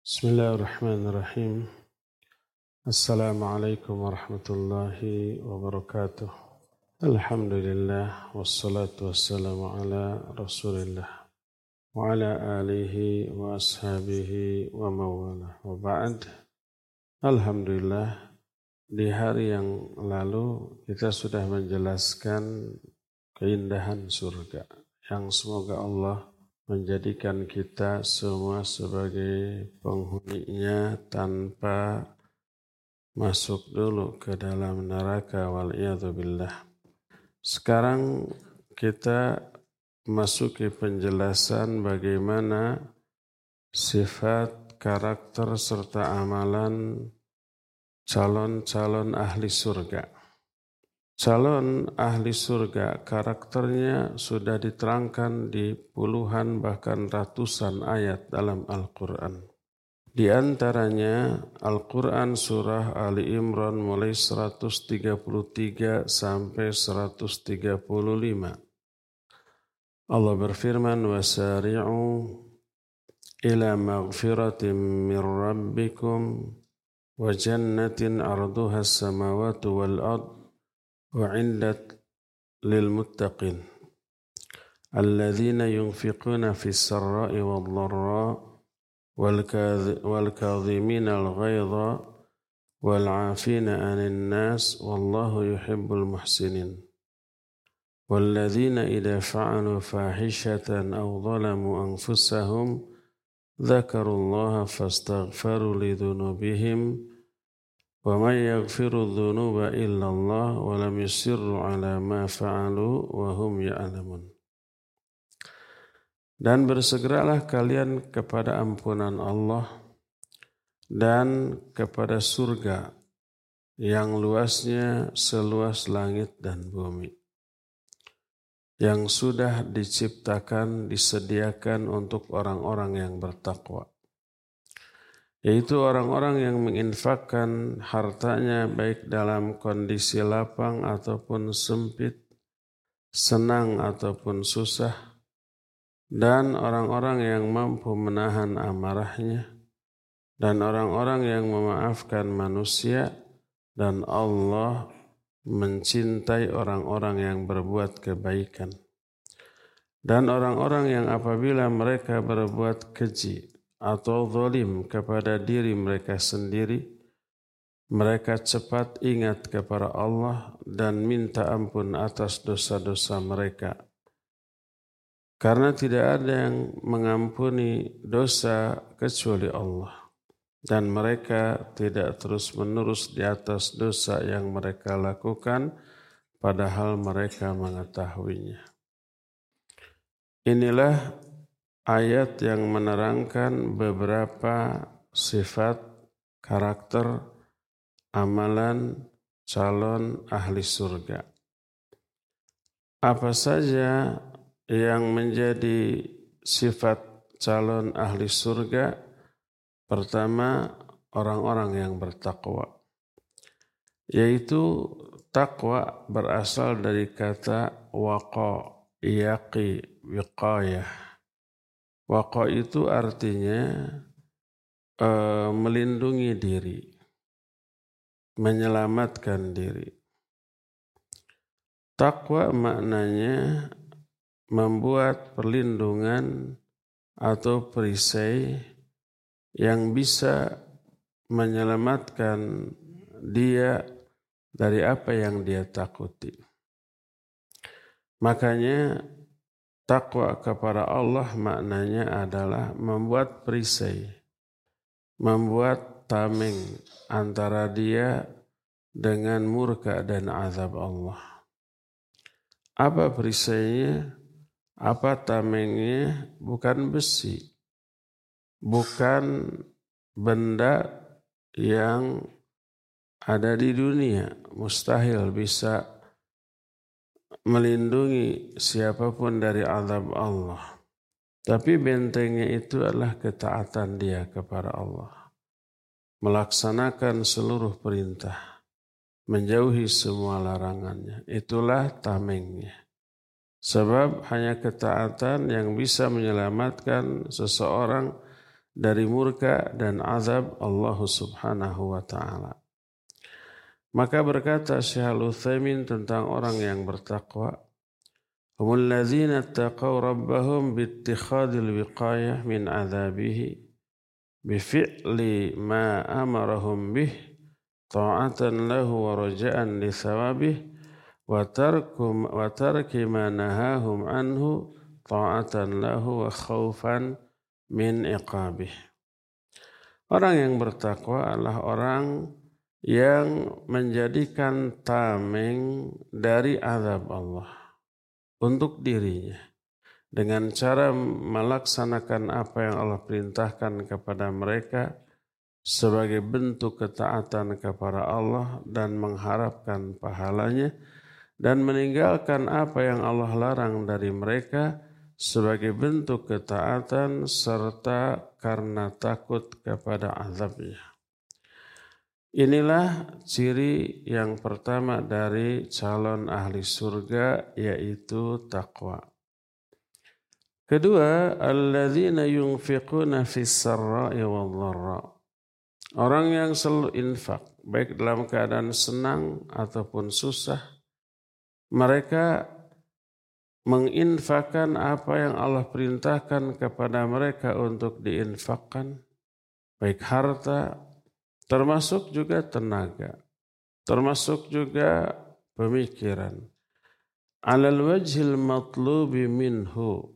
بسم الله الرحمن الرحيم السلام عليكم ورحمة الله وبركاته الحمد لله والصلاة والسلام على رسول الله وعلى آله وأصحابه ومواله وبعد Alhamdulillah di hari yang lalu kita sudah menjelaskan keindahan surga yang semoga Allah menjadikan kita semua sebagai penghuninya tanpa masuk dulu ke dalam neraka wal billah. Sekarang kita masuki penjelasan bagaimana sifat, karakter serta amalan calon-calon ahli surga. Calon ahli surga karakternya sudah diterangkan di puluhan bahkan ratusan ayat dalam Al-Quran. Di antaranya Al-Quran surah Ali Imran mulai 133 sampai 135. Allah berfirman, وَسَارِعُوا إِلَى مَغْفِرَةٍ مِّن رَبِّكُمْ وَجَنَّةٍ عَرْضُهَا السَّمَاوَاتُ وَالْأَرْضُ وعندت للمتقين الذين ينفقون في السراء والضراء والكاظمين الغيظ والعافين عن الناس والله يحب المحسنين والذين إذا فعلوا فاحشة أو ظلموا أنفسهم ذكروا الله فاستغفروا لذنوبهم ومن يغفر الذنوب إلا الله ولم يسروا على ما فعلوا وهم يعلمون Dan bersegeralah kalian kepada ampunan Allah dan kepada surga yang luasnya seluas langit dan bumi. Yang sudah diciptakan, disediakan untuk orang-orang yang bertakwa yaitu orang-orang yang menginfakkan hartanya baik dalam kondisi lapang ataupun sempit, senang ataupun susah, dan orang-orang yang mampu menahan amarahnya, dan orang-orang yang memaafkan manusia, dan Allah mencintai orang-orang yang berbuat kebaikan. Dan orang-orang yang apabila mereka berbuat keji, atau zalim kepada diri mereka sendiri, mereka cepat ingat kepada Allah dan minta ampun atas dosa-dosa mereka. Karena tidak ada yang mengampuni dosa kecuali Allah. Dan mereka tidak terus-menerus di atas dosa yang mereka lakukan, padahal mereka mengetahuinya. Inilah ayat yang menerangkan beberapa sifat karakter amalan calon ahli surga. Apa saja yang menjadi sifat calon ahli surga? Pertama, orang-orang yang bertakwa. Yaitu takwa berasal dari kata waqa, yaqi, wiqayah Waqa itu artinya e, melindungi diri, menyelamatkan diri. Takwa maknanya membuat perlindungan atau perisai yang bisa menyelamatkan dia dari apa yang dia takuti. Makanya Takwa kepada Allah maknanya adalah membuat perisai, membuat tameng antara dia dengan murka dan azab Allah. Apa perisainya? Apa tamengnya? Bukan besi, bukan benda yang ada di dunia. Mustahil bisa melindungi siapa pun dari azab Allah. Tapi bentengnya itu adalah ketaatan dia kepada Allah. Melaksanakan seluruh perintah. Menjauhi semua larangannya. Itulah tamengnya. Sebab hanya ketaatan yang bisa menyelamatkan seseorang dari murka dan azab Allah Subhanahu wa taala. Maka berkata Syekh Al-Utsaimin tentang orang yang bertakwa, "Humul ladzina taqaw rabbahum bittikhadil wiqayah min adzabihi bifi'li ma amarahum bih ta'atan lahu wa raja'an li thawabih wa tarkum wa tarki ma nahahum anhu ta'atan lahu wa min iqabih." Orang yang bertakwa adalah orang yang menjadikan tameng dari azab Allah untuk dirinya dengan cara melaksanakan apa yang Allah perintahkan kepada mereka sebagai bentuk ketaatan kepada Allah dan mengharapkan pahalanya dan meninggalkan apa yang Allah larang dari mereka sebagai bentuk ketaatan serta karena takut kepada azabnya. Inilah ciri yang pertama dari calon ahli surga yaitu takwa. Kedua, alladzina yunfiquna fis sarra'i wal dharra. Orang yang selalu infak, baik dalam keadaan senang ataupun susah, mereka menginfakkan apa yang Allah perintahkan kepada mereka untuk diinfakkan, baik harta termasuk juga tenaga, termasuk juga pemikiran. Alal wajhil matlubi minhu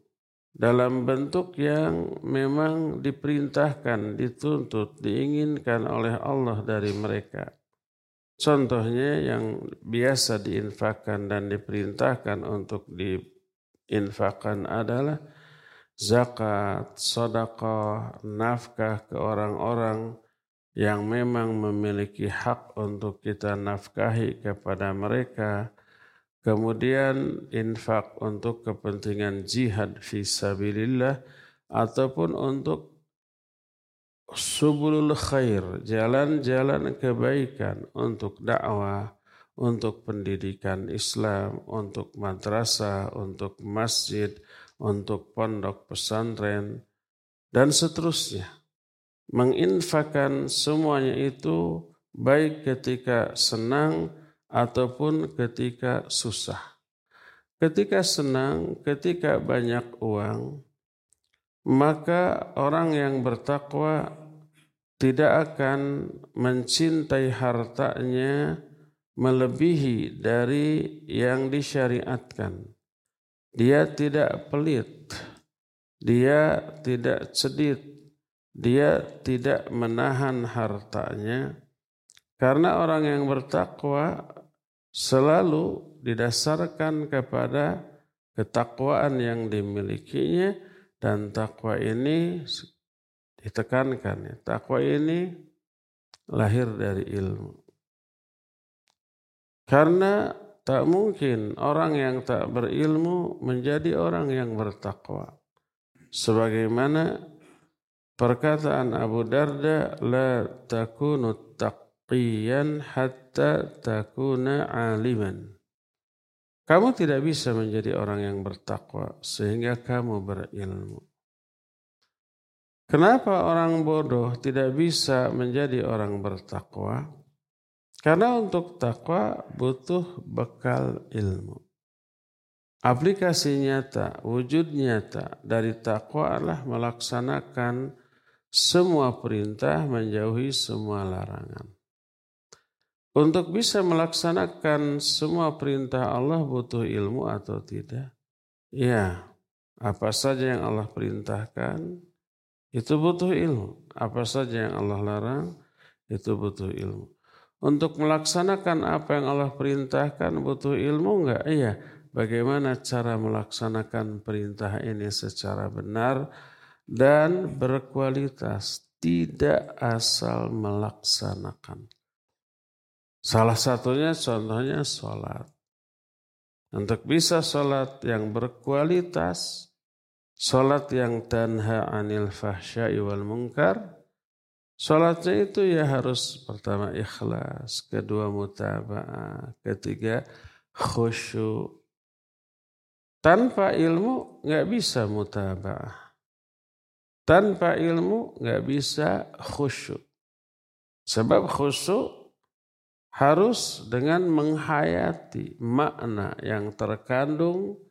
dalam bentuk yang memang diperintahkan, dituntut, diinginkan oleh Allah dari mereka. Contohnya yang biasa diinfakkan dan diperintahkan untuk diinfakkan adalah zakat, sedekah, nafkah ke orang-orang yang memang memiliki hak untuk kita nafkahi kepada mereka, kemudian infak untuk kepentingan jihad fi sabilillah ataupun untuk subulul khair, jalan-jalan kebaikan untuk dakwah, untuk pendidikan Islam, untuk madrasah, untuk masjid, untuk pondok pesantren, dan seterusnya menginfakkan semuanya itu baik ketika senang ataupun ketika susah. Ketika senang, ketika banyak uang, maka orang yang bertakwa tidak akan mencintai hartanya melebihi dari yang disyariatkan. Dia tidak pelit, dia tidak cedit, dia tidak menahan hartanya karena orang yang bertakwa selalu didasarkan kepada ketakwaan yang dimilikinya dan takwa ini ditekankan ya. Takwa ini lahir dari ilmu. Karena tak mungkin orang yang tak berilmu menjadi orang yang bertakwa. Sebagaimana Perkataan Abu Darda, La takunu taqiyan hatta takuna aliman. Kamu tidak bisa menjadi orang yang bertakwa sehingga kamu berilmu. Kenapa orang bodoh tidak bisa menjadi orang bertakwa? Karena untuk takwa butuh bekal ilmu. Aplikasi nyata, wujud nyata dari takwa adalah melaksanakan semua perintah menjauhi semua larangan. Untuk bisa melaksanakan semua perintah Allah butuh ilmu atau tidak? Ya, apa saja yang Allah perintahkan itu butuh ilmu. Apa saja yang Allah larang itu butuh ilmu. Untuk melaksanakan apa yang Allah perintahkan butuh ilmu enggak? Iya. Bagaimana cara melaksanakan perintah ini secara benar? Dan berkualitas, tidak asal melaksanakan. Salah satunya contohnya sholat. Untuk bisa sholat yang berkualitas, sholat yang tanha anil fahsyai wal munkar, sholatnya itu ya harus pertama ikhlas, kedua mutaba'ah, ketiga khusyuk. Tanpa ilmu nggak bisa mutaba'ah. Tanpa ilmu nggak bisa khusyuk. Sebab khusyuk harus dengan menghayati makna yang terkandung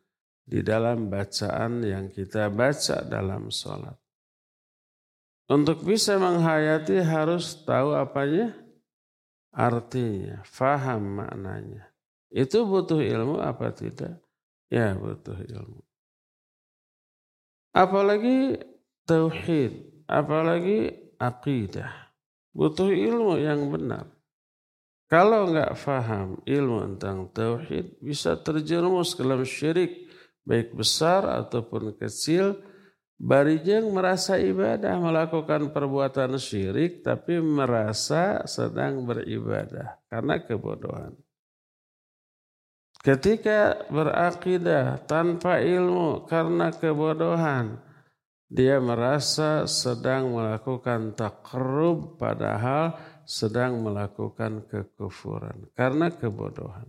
di dalam bacaan yang kita baca dalam sholat. Untuk bisa menghayati harus tahu apanya? Artinya, faham maknanya. Itu butuh ilmu apa tidak? Ya butuh ilmu. Apalagi tauhid, apalagi akidah. Butuh ilmu yang benar. Kalau nggak faham ilmu tentang tauhid, bisa terjerumus ke dalam syirik, baik besar ataupun kecil. Barijeng merasa ibadah, melakukan perbuatan syirik, tapi merasa sedang beribadah karena kebodohan. Ketika berakidah tanpa ilmu karena kebodohan, dia merasa sedang melakukan takrub padahal sedang melakukan kekufuran karena kebodohan.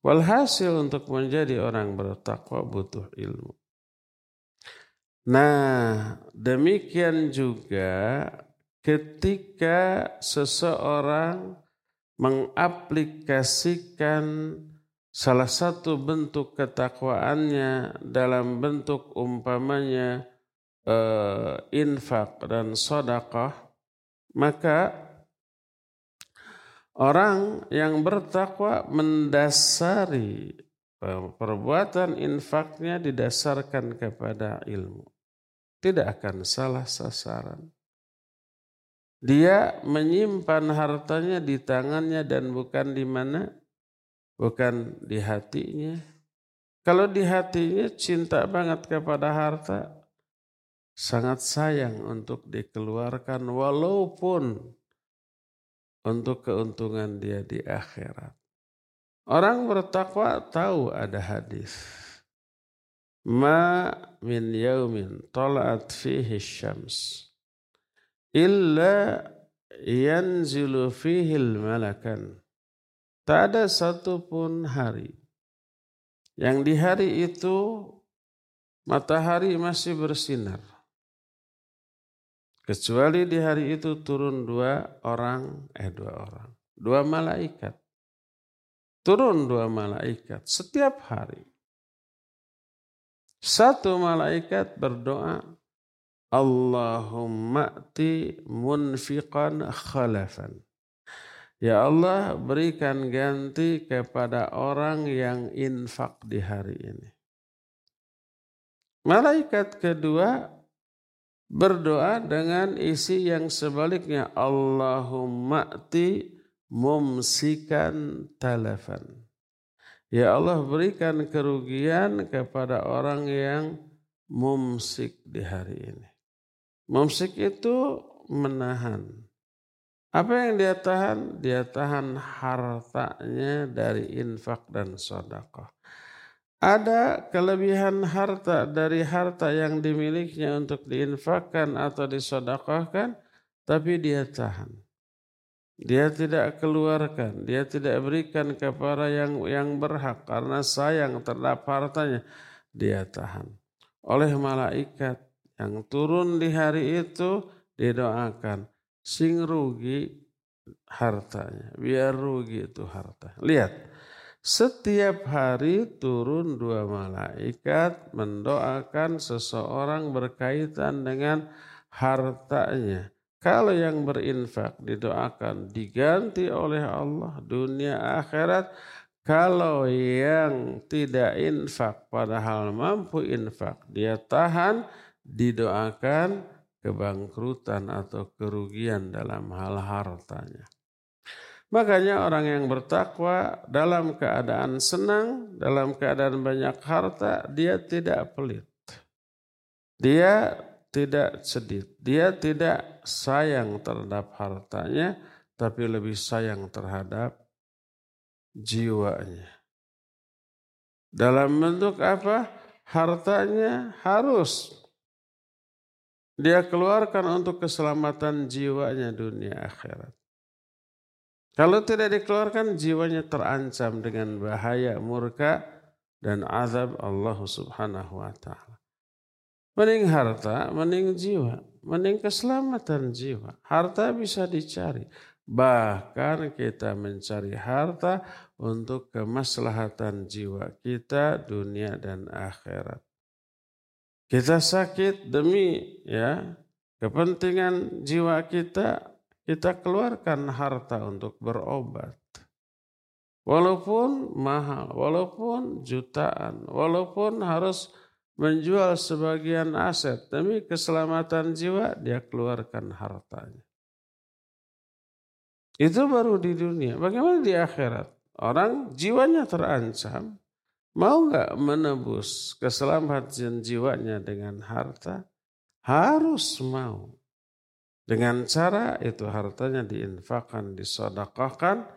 Walhasil untuk menjadi orang bertakwa butuh ilmu. Nah, demikian juga ketika seseorang mengaplikasikan salah satu bentuk ketakwaannya dalam bentuk umpamanya uh, infak dan sodakah, maka orang yang bertakwa mendasari perbuatan infaknya didasarkan kepada ilmu. Tidak akan salah sasaran. Dia menyimpan hartanya di tangannya dan bukan di mana? Bukan di hatinya. Kalau di hatinya cinta banget kepada harta, sangat sayang untuk dikeluarkan walaupun untuk keuntungan dia di akhirat. Orang bertakwa tahu ada hadis. Ma min yaumin talat fihi syams illa yanzilu fihi malakan. Tak ada satupun hari yang di hari itu matahari masih bersinar Kecuali di hari itu turun dua orang, eh dua orang, dua malaikat. Turun dua malaikat setiap hari. Satu malaikat berdoa, Allahumma ti munfiqan khalafan. Ya Allah berikan ganti kepada orang yang infak di hari ini. Malaikat kedua berdoa dengan isi yang sebaliknya Allahumma ti mumsikan talafan. Ya Allah berikan kerugian kepada orang yang mumsik di hari ini. Mumsik itu menahan. Apa yang dia tahan? Dia tahan hartanya dari infak dan sodakoh. Ada kelebihan harta dari harta yang dimilikinya untuk diinfakkan atau disodakohkan, tapi dia tahan. Dia tidak keluarkan, dia tidak berikan kepada yang yang berhak karena sayang terhadap hartanya. Dia tahan. Oleh malaikat yang turun di hari itu didoakan, sing rugi hartanya, biar rugi itu harta. Lihat, setiap hari turun dua malaikat mendoakan seseorang berkaitan dengan hartanya. Kalau yang berinfak didoakan diganti oleh Allah dunia akhirat. Kalau yang tidak infak padahal mampu infak dia tahan didoakan kebangkrutan atau kerugian dalam hal hartanya. Makanya orang yang bertakwa dalam keadaan senang, dalam keadaan banyak harta, dia tidak pelit. Dia tidak sedih. Dia tidak sayang terhadap hartanya, tapi lebih sayang terhadap jiwanya. Dalam bentuk apa? Hartanya harus dia keluarkan untuk keselamatan jiwanya dunia akhirat. Kalau tidak dikeluarkan jiwanya terancam dengan bahaya murka dan azab Allah Subhanahu wa taala. Mending harta, mending jiwa, mending keselamatan jiwa. Harta bisa dicari. Bahkan kita mencari harta untuk kemaslahatan jiwa kita dunia dan akhirat. Kita sakit demi ya kepentingan jiwa kita, kita keluarkan harta untuk berobat. Walaupun mahal, walaupun jutaan, walaupun harus menjual sebagian aset demi keselamatan jiwa dia keluarkan hartanya. Itu baru di dunia. Bagaimana di akhirat? Orang jiwanya terancam, mau nggak menebus keselamatan jiwanya dengan harta? Harus mau. Dengan cara itu hartanya diinfakkan, disodakahkan,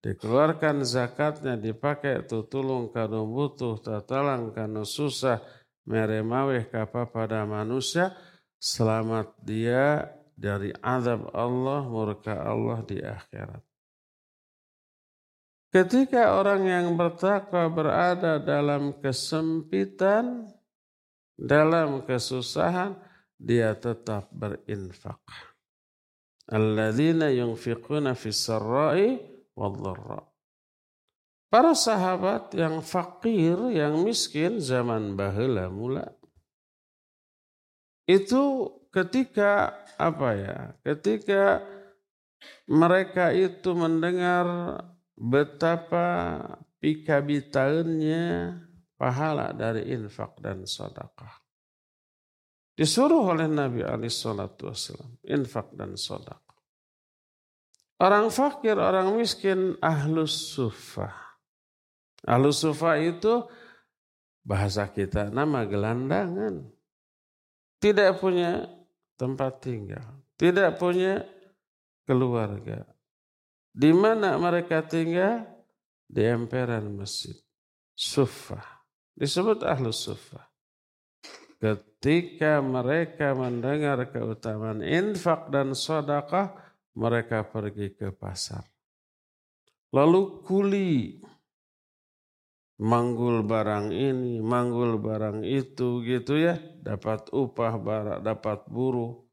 dikeluarkan zakatnya dipakai tu tulung kanu butuh tatalang kanu susah meremaweh kapa pada manusia selamat dia dari azab Allah murka Allah di akhirat. Ketika orang yang bertakwa berada dalam kesempitan dalam kesusahan dia tetap berinfak alladzina yunfiquna fis sarra'i wadharra. Para sahabat yang fakir, yang miskin zaman bahula mula. Itu ketika apa ya? Ketika mereka itu mendengar betapa pikabitaannya pahala dari infak dan sedekah. Disuruh oleh Nabi alaihi salatu infak dan sedekah. Orang fakir, orang miskin, ahlus sufah. Ahlus sufah itu bahasa kita nama gelandangan. Tidak punya tempat tinggal. Tidak punya keluarga. Di mana mereka tinggal? Di emperan masjid. Sufah. Disebut ahlus sufah. Ketika mereka mendengar keutamaan infak dan sodakah, mereka pergi ke pasar. Lalu kuli manggul barang ini, manggul barang itu gitu ya, dapat upah barak, dapat buruh.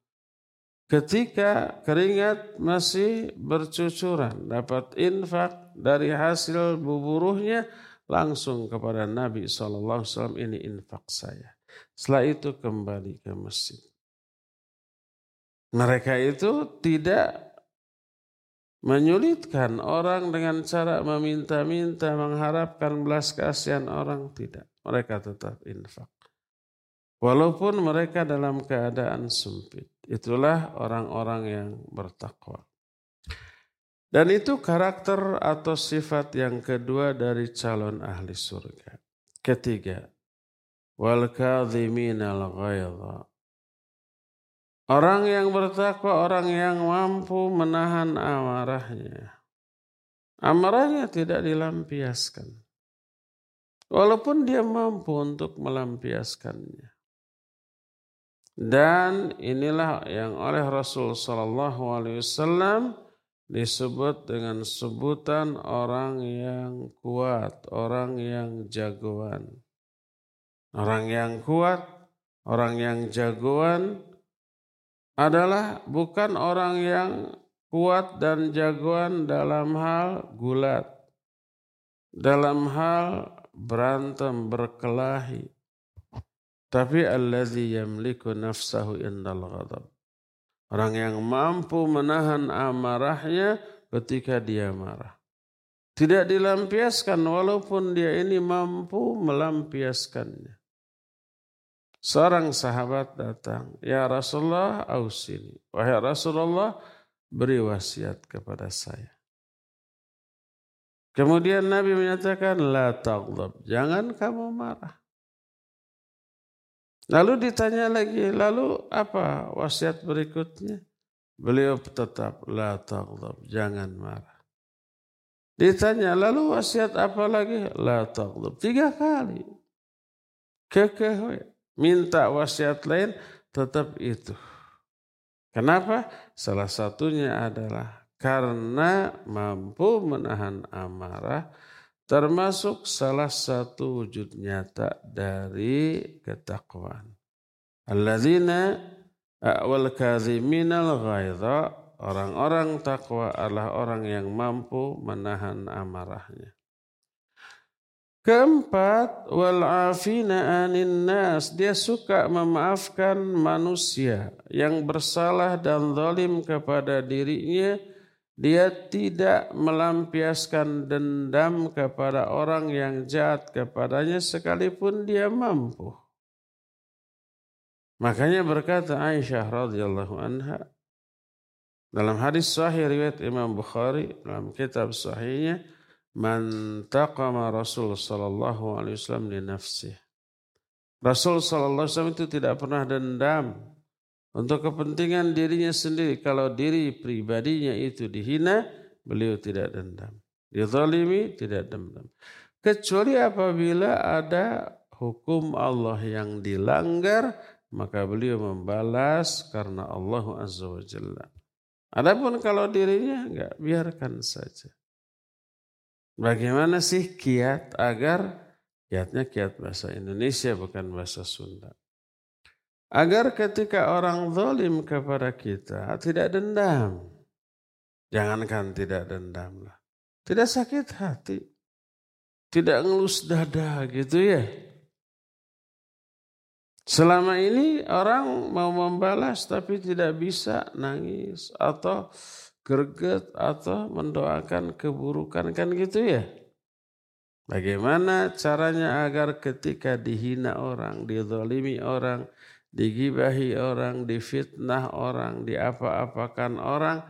Ketika keringat masih bercucuran, dapat infak dari hasil buburuhnya, langsung kepada Nabi SAW ini infak saya. Setelah itu kembali ke masjid. Mereka itu tidak menyulitkan orang dengan cara meminta-minta, mengharapkan belas kasihan orang tidak. Mereka tetap infak. Walaupun mereka dalam keadaan sempit. Itulah orang-orang yang bertakwa. Dan itu karakter atau sifat yang kedua dari calon ahli surga. Ketiga, wal kadhiminal ghaidha Orang yang bertakwa, orang yang mampu menahan amarahnya. Amarahnya tidak dilampiaskan. Walaupun dia mampu untuk melampiaskannya. Dan inilah yang oleh Rasul Sallallahu Alaihi Wasallam disebut dengan sebutan orang yang kuat, orang yang jagoan. Orang yang kuat, orang yang jagoan, adalah bukan orang yang kuat dan jagoan dalam hal gulat, dalam hal berantem berkelahi. Tapi allazi yamliku nafsahu indal ghadab. Orang yang mampu menahan amarahnya ketika dia marah. Tidak dilampiaskan walaupun dia ini mampu melampiaskannya. Seorang sahabat datang, Ya Rasulullah, ausini. Wahai Rasulullah, beri wasiat kepada saya. Kemudian Nabi menyatakan, La taghdab, jangan kamu marah. Lalu ditanya lagi, lalu apa wasiat berikutnya? Beliau tetap, La taghdab, jangan marah. Ditanya, lalu wasiat apa lagi? La taghdab. Tiga kali. Kekeh minta wasiat lain tetap itu. Kenapa? Salah satunya adalah karena mampu menahan amarah termasuk salah satu wujud nyata dari ketakwaan. Alladzina wal kadhiminal ghaidha orang-orang takwa adalah orang yang mampu menahan amarahnya. Keempat, wal afina anin nas. Dia suka memaafkan manusia yang bersalah dan zalim kepada dirinya. Dia tidak melampiaskan dendam kepada orang yang jahat kepadanya sekalipun dia mampu. Makanya berkata Aisyah radhiyallahu anha dalam hadis sahih riwayat Imam Bukhari dalam kitab sahihnya man taqama Rasul sallallahu alaihi wasallam li nafsih. Rasul sallallahu alaihi wasallam itu tidak pernah dendam untuk kepentingan dirinya sendiri. Kalau diri pribadinya itu dihina, beliau tidak dendam. Dizalimi tidak dendam. Kecuali apabila ada hukum Allah yang dilanggar, maka beliau membalas karena Allah Azza wa Jalla. Adapun kalau dirinya enggak, biarkan saja. Bagaimana sih kiat agar kiatnya kiat bahasa Indonesia bukan bahasa Sunda. Agar ketika orang zalim kepada kita tidak dendam. Jangankan tidak dendam lah. Tidak sakit hati. Tidak ngelus dada gitu ya. Selama ini orang mau membalas tapi tidak bisa nangis atau greget atau mendoakan keburukan kan gitu ya. Bagaimana caranya agar ketika dihina orang, dizalimi orang, digibahi orang, difitnah orang, diapa-apakan orang,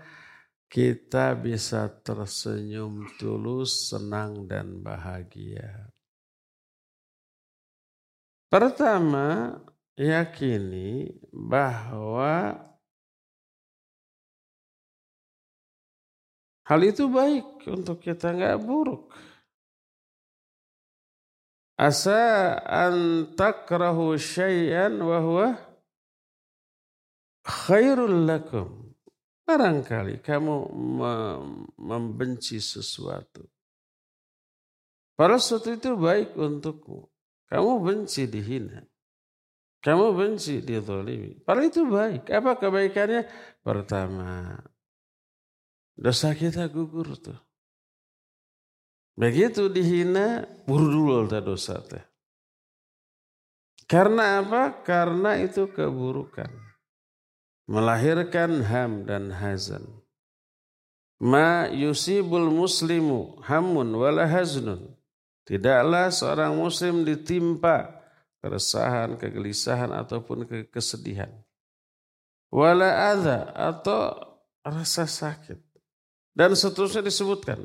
kita bisa tersenyum tulus, senang dan bahagia. Pertama, yakini bahwa hal itu baik untuk kita nggak buruk. Asa antakrahu syai'an wa huwa khairul lakum. Barangkali kamu membenci sesuatu. Pada sesuatu itu baik untukmu. Kamu benci dihina. Kamu benci dizalimi. Padahal itu baik. Apa kebaikannya? Pertama, dosa kita gugur tuh. Begitu dihina, buru dulu dosa teh. Karena apa? Karena itu keburukan. Melahirkan ham dan hazan. Ma yusibul muslimu hamun wala haznun. Tidaklah seorang muslim ditimpa keresahan, kegelisahan ataupun kesedihan. Wala adha atau rasa sakit. Dan seterusnya disebutkan.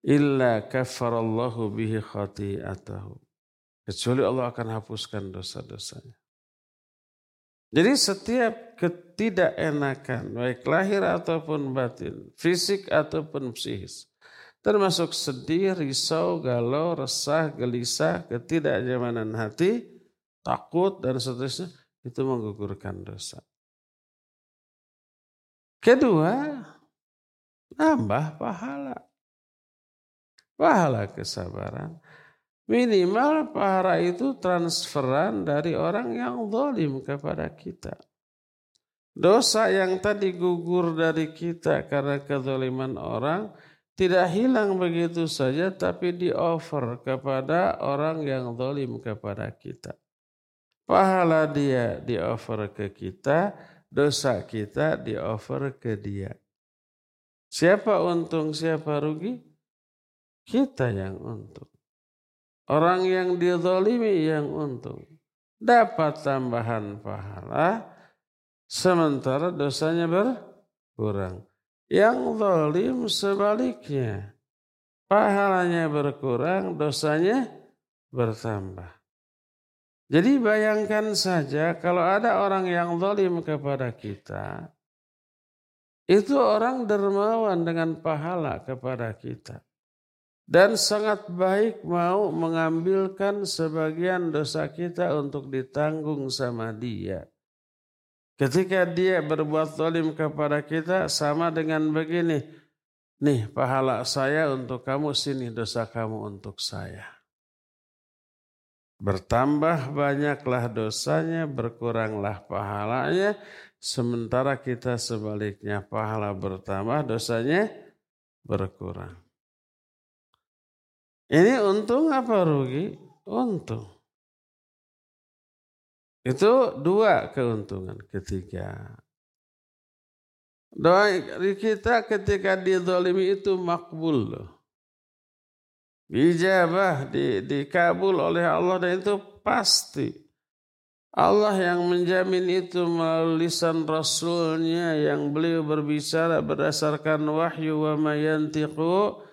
Illa kafarallahu bihi khati'atahu. Kecuali Allah akan hapuskan dosa-dosanya. Jadi setiap ketidakenakan, baik lahir ataupun batin, fisik ataupun psikis, Termasuk sedih, risau, galau, resah, gelisah, ketidaknyamanan hati, takut, dan seterusnya. Itu menggugurkan dosa. Kedua, nambah pahala. Pahala kesabaran. Minimal pahala itu transferan dari orang yang zalim kepada kita. Dosa yang tadi gugur dari kita karena kezaliman orang, tidak hilang begitu saja tapi di offer kepada orang yang zalim kepada kita. Pahala dia di offer ke kita, dosa kita di offer ke dia. Siapa untung, siapa rugi? Kita yang untung. Orang yang dizalimi yang untung. Dapat tambahan pahala, sementara dosanya berkurang. Yang zalim sebaliknya. Pahalanya berkurang, dosanya bertambah. Jadi bayangkan saja kalau ada orang yang zalim kepada kita, itu orang dermawan dengan pahala kepada kita. Dan sangat baik mau mengambilkan sebagian dosa kita untuk ditanggung sama dia. Ketika dia berbuat zalim kepada kita sama dengan begini. Nih pahala saya untuk kamu, sini dosa kamu untuk saya. Bertambah banyaklah dosanya, berkuranglah pahalanya, sementara kita sebaliknya pahala bertambah, dosanya berkurang. Ini untung apa rugi? Untung. Itu dua keuntungan. Ketiga, doa kita ketika didolimi itu makbul loh. Dijabah, di, dikabul oleh Allah dan itu pasti. Allah yang menjamin itu melalui lisan Rasulnya yang beliau berbicara berdasarkan wahyu wa mayantiqu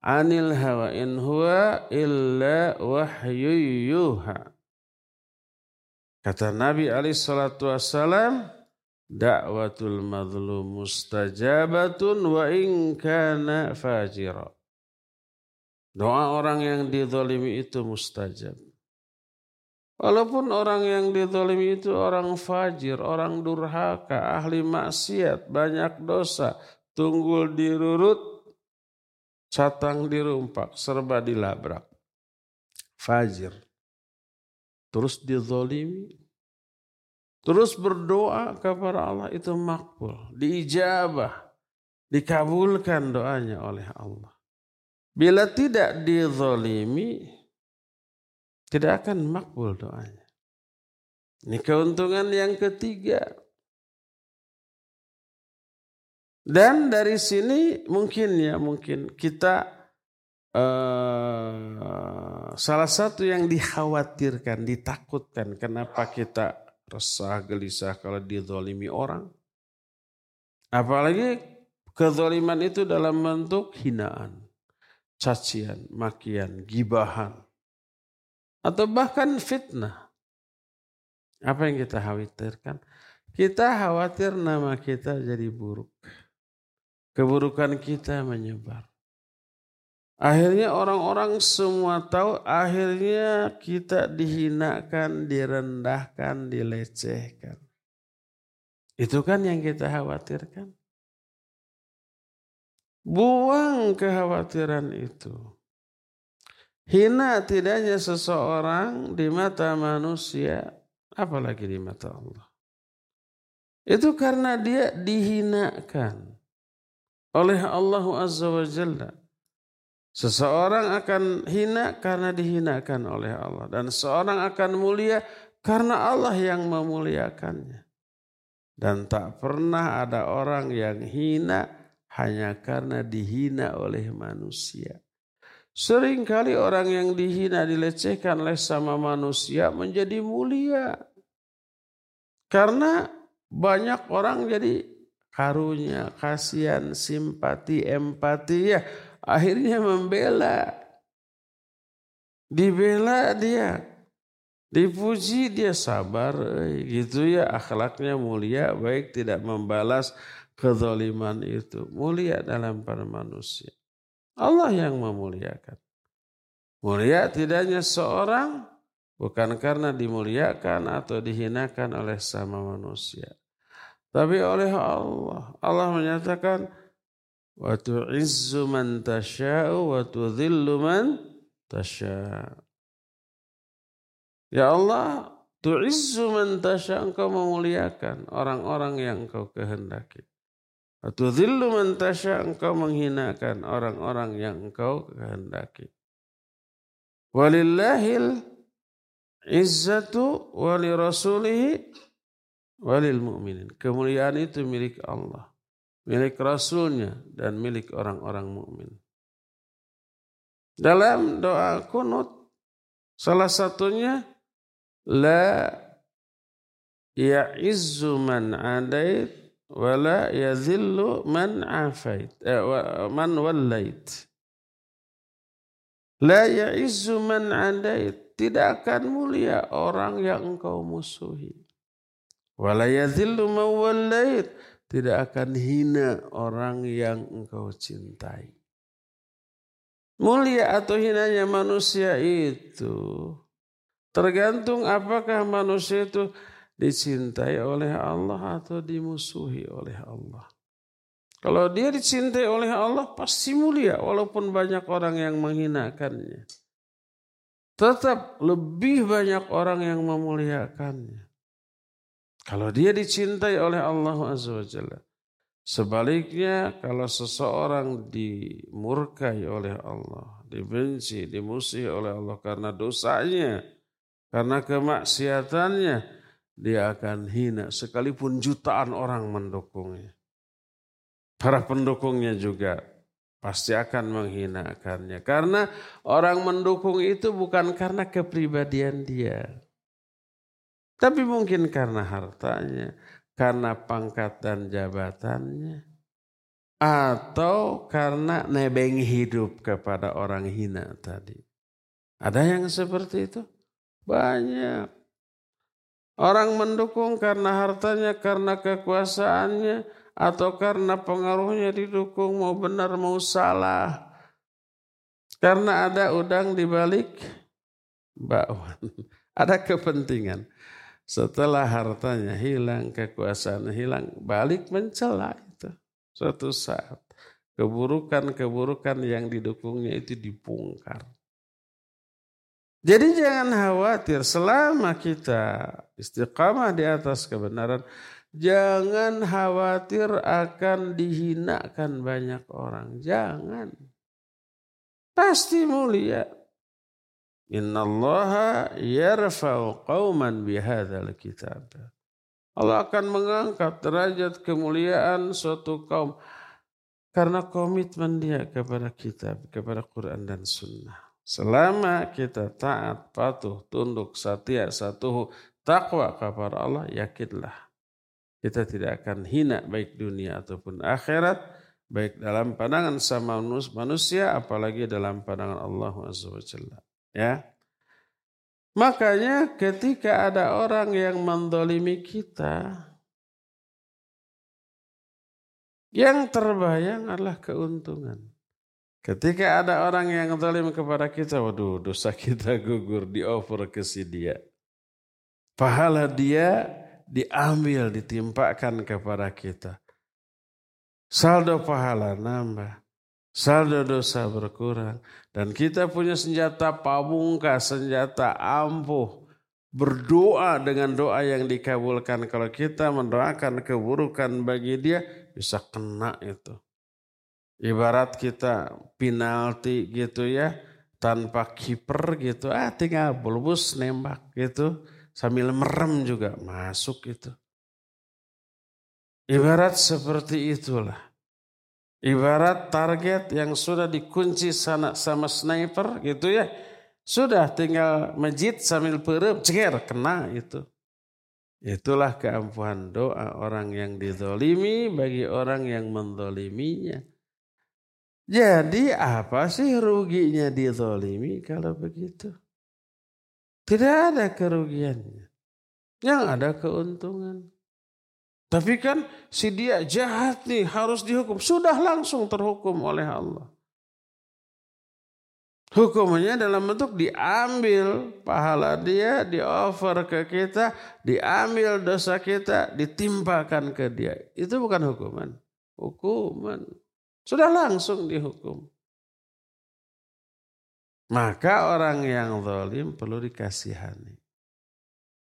anil hawa in huwa illa wahyu yuha. Kata Nabi alaihi salatu wassalam, da'watul mustajabatun wa in kana fajira. Doa orang yang didolimi itu mustajab. Walaupun orang yang didolimi itu orang fajir, orang durhaka, ahli maksiat, banyak dosa, tunggul dirurut, catang dirumpak, serba dilabrak. Fajir. Terus didolimi. Terus berdoa kepada Allah itu makbul. Diijabah. Dikabulkan doanya oleh Allah. Bila tidak dizolimi, tidak akan makbul doanya. Ini keuntungan yang ketiga. Dan dari sini mungkin ya mungkin kita uh, salah satu yang dikhawatirkan, ditakutkan kenapa kita resah, gelisah kalau dizolimi orang. Apalagi kezoliman itu dalam bentuk hinaan cacian, makian, gibahan, atau bahkan fitnah. Apa yang kita khawatirkan? Kita khawatir nama kita jadi buruk. Keburukan kita menyebar. Akhirnya orang-orang semua tahu, akhirnya kita dihinakan, direndahkan, dilecehkan. Itu kan yang kita khawatirkan. Buang kekhawatiran itu. Hina tidaknya seseorang di mata manusia, apalagi di mata Allah. Itu karena dia dihinakan oleh Allah Azza wa Jalla. Seseorang akan hina karena dihinakan oleh Allah. Dan seorang akan mulia karena Allah yang memuliakannya. Dan tak pernah ada orang yang hina hanya karena dihina oleh manusia. Seringkali orang yang dihina dilecehkan oleh sama manusia menjadi mulia. Karena banyak orang jadi karunya, kasihan, simpati, empati ya. Akhirnya membela. Dibela dia. Dipuji dia sabar. Gitu ya akhlaknya mulia. Baik tidak membalas kezaliman itu mulia dalam para manusia. Allah yang memuliakan. Mulia tidaknya seorang bukan karena dimuliakan atau dihinakan oleh sama manusia. Tapi oleh Allah. Allah menyatakan wa tu'izzu man tasha'u wa tudhillu man. Ya Allah, tu'izzu man tasha'u engkau memuliakan orang-orang yang engkau kehendaki. Atau zillu man engkau menghinakan orang-orang yang engkau kehendaki. Walillahil izzatu wali rasulihi walil mu'minin. Kemuliaan itu milik Allah, milik Rasulnya dan milik orang-orang mukmin. Dalam doa kunut salah satunya la ya'izzu man adait wala yazillu man afait eh, man wallait la ya'izzu man adait tidak akan mulia orang yang engkau musuhi. wala yazillu man wallait tidak akan hina orang yang engkau cintai. Mulia atau hinanya manusia itu tergantung apakah manusia itu dicintai oleh Allah atau dimusuhi oleh Allah. Kalau dia dicintai oleh Allah pasti mulia walaupun banyak orang yang menghinakannya. tetap lebih banyak orang yang memuliakannya. Kalau dia dicintai oleh Allah Azza wa Jalla. Sebaliknya kalau seseorang dimurkai oleh Allah, dibenci, dimusuhi oleh Allah karena dosanya, karena kemaksiatannya, dia akan hina sekalipun jutaan orang mendukungnya. Para pendukungnya juga pasti akan menghinakannya. Karena orang mendukung itu bukan karena kepribadian dia. Tapi mungkin karena hartanya, karena pangkat dan jabatannya, atau karena nebeng hidup kepada orang hina tadi. Ada yang seperti itu? Banyak. Orang mendukung karena hartanya, karena kekuasaannya, atau karena pengaruhnya didukung mau benar mau salah. Karena ada udang di balik bakwan. Ada kepentingan. Setelah hartanya hilang, kekuasaan hilang, balik mencela itu. Suatu saat keburukan-keburukan yang didukungnya itu dibongkar. Jadi jangan khawatir selama kita istiqamah di atas kebenaran, Jangan khawatir akan dihinakan banyak orang. Jangan. Pasti mulia. Inna Allah yarfa'u qawman bihadzal kitab. Allah akan mengangkat derajat kemuliaan suatu kaum karena komitmen dia kepada kitab, kepada Quran dan Sunnah. Selama kita taat, patuh, tunduk, setia, satu takwa kepada Allah, yakinlah kita tidak akan hina baik dunia ataupun akhirat, baik dalam pandangan sama manusia, apalagi dalam pandangan Allah SWT. Ya. Makanya ketika ada orang yang mendolimi kita, yang terbayang adalah keuntungan. Ketika ada orang yang zalim kepada kita, waduh dosa kita gugur, di over ke si dia. Pahala dia diambil, ditimpakan kepada kita. Saldo pahala nambah, saldo dosa berkurang. Dan kita punya senjata pamungkas, senjata ampuh. Berdoa dengan doa yang dikabulkan. Kalau kita mendoakan keburukan bagi dia, bisa kena itu. Ibarat kita penalti gitu ya, tanpa kiper gitu, ah tinggal bulbus nembak gitu sambil merem juga masuk itu. Ibarat seperti itulah. Ibarat target yang sudah dikunci sana sama sniper gitu ya. Sudah tinggal majid sambil perem, ceger, kena itu. Itulah keampuhan doa orang yang didolimi bagi orang yang mendoliminya. Jadi apa sih ruginya didolimi kalau begitu? Tidak ada kerugiannya. Yang ada keuntungan. Tapi kan si dia jahat nih harus dihukum. Sudah langsung terhukum oleh Allah. Hukumnya dalam bentuk diambil pahala dia, di-offer ke kita, diambil dosa kita, ditimpakan ke dia. Itu bukan hukuman. Hukuman. Sudah langsung dihukum. Maka orang yang zalim perlu dikasihani.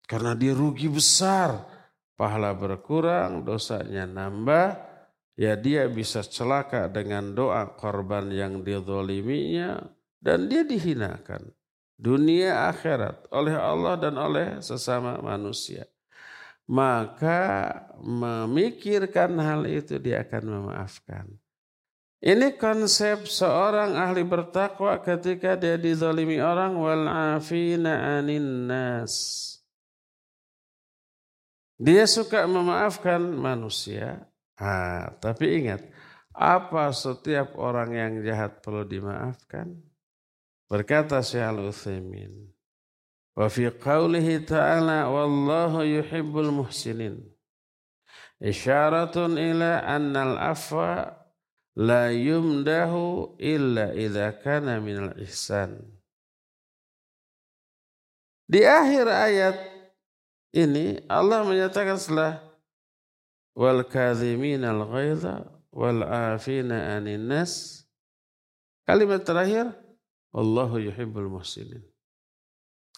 Karena dia rugi besar. Pahala berkurang, dosanya nambah. Ya dia bisa celaka dengan doa korban yang dizoliminya. Dan dia dihinakan. Dunia akhirat oleh Allah dan oleh sesama manusia. Maka memikirkan hal itu dia akan memaafkan. Ini konsep seorang ahli bertakwa ketika dia dizalimi orang wal afina anin nas. Dia suka memaafkan manusia. Ah, tapi ingat, apa setiap orang yang jahat perlu dimaafkan? Berkata Syekh Al-Utsaimin, "Wa fi qawlihi ta'ala wallahu yuhibbul muhsinin." Isyaratun ila anna al-afwa la yumdahu illa idza kana minal ihsan. Di akhir ayat ini Allah menyatakan setelah wal kadhimin al ghaidha wal afina anin nas kalimat terakhir wallahu yuhibbul muhsinin.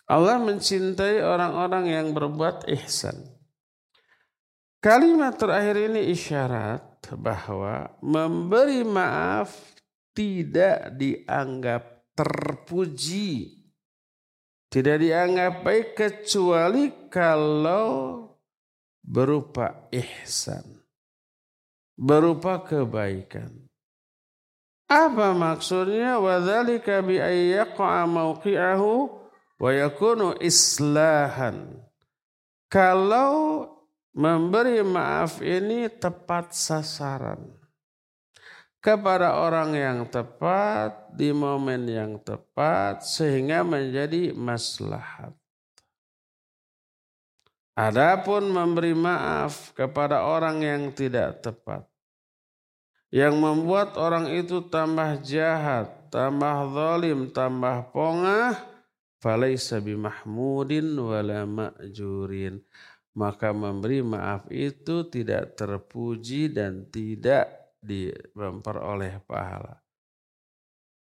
Allah mencintai orang-orang yang berbuat ihsan. Kalimat terakhir ini isyarat bahwa memberi maaf tidak dianggap terpuji. Tidak dianggap baik kecuali kalau berupa ihsan. Berupa kebaikan. Apa maksudnya? Wadhalika bi mawqi'ahu wa yakunu islahan. Kalau memberi maaf ini tepat sasaran kepada orang yang tepat di momen yang tepat sehingga menjadi maslahat. Adapun memberi maaf kepada orang yang tidak tepat yang membuat orang itu tambah jahat, tambah zalim, tambah pongah, falaisa bimahmudin wala ma'jurin. Maka memberi maaf itu tidak terpuji dan tidak memperoleh pahala.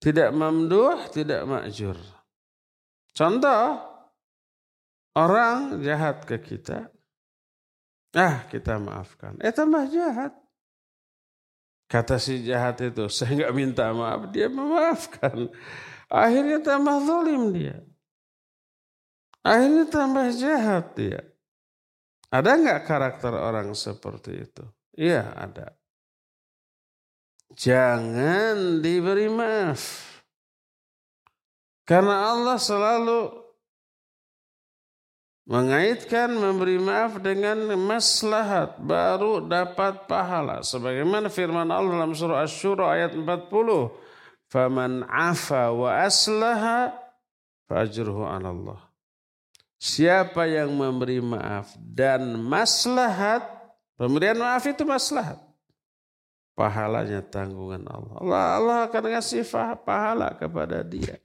Tidak memduh, tidak makjur. Contoh, orang jahat ke kita, ah kita maafkan. Eh tambah jahat. Kata si jahat itu, saya nggak minta maaf, dia memaafkan. Akhirnya tambah zalim dia. Akhirnya tambah jahat dia. Ada nggak karakter orang seperti itu? Iya ada. Jangan diberi maaf. Karena Allah selalu mengaitkan memberi maaf dengan maslahat baru dapat pahala sebagaimana firman Allah dalam surah Asy-Syura ayat 40 faman afa wa aslaha fajruhu Allah siapa yang memberi maaf dan maslahat pemberian maaf itu maslahat pahalanya tanggungan Allah. Allah, Allah akan ngasih pahala kepada dia.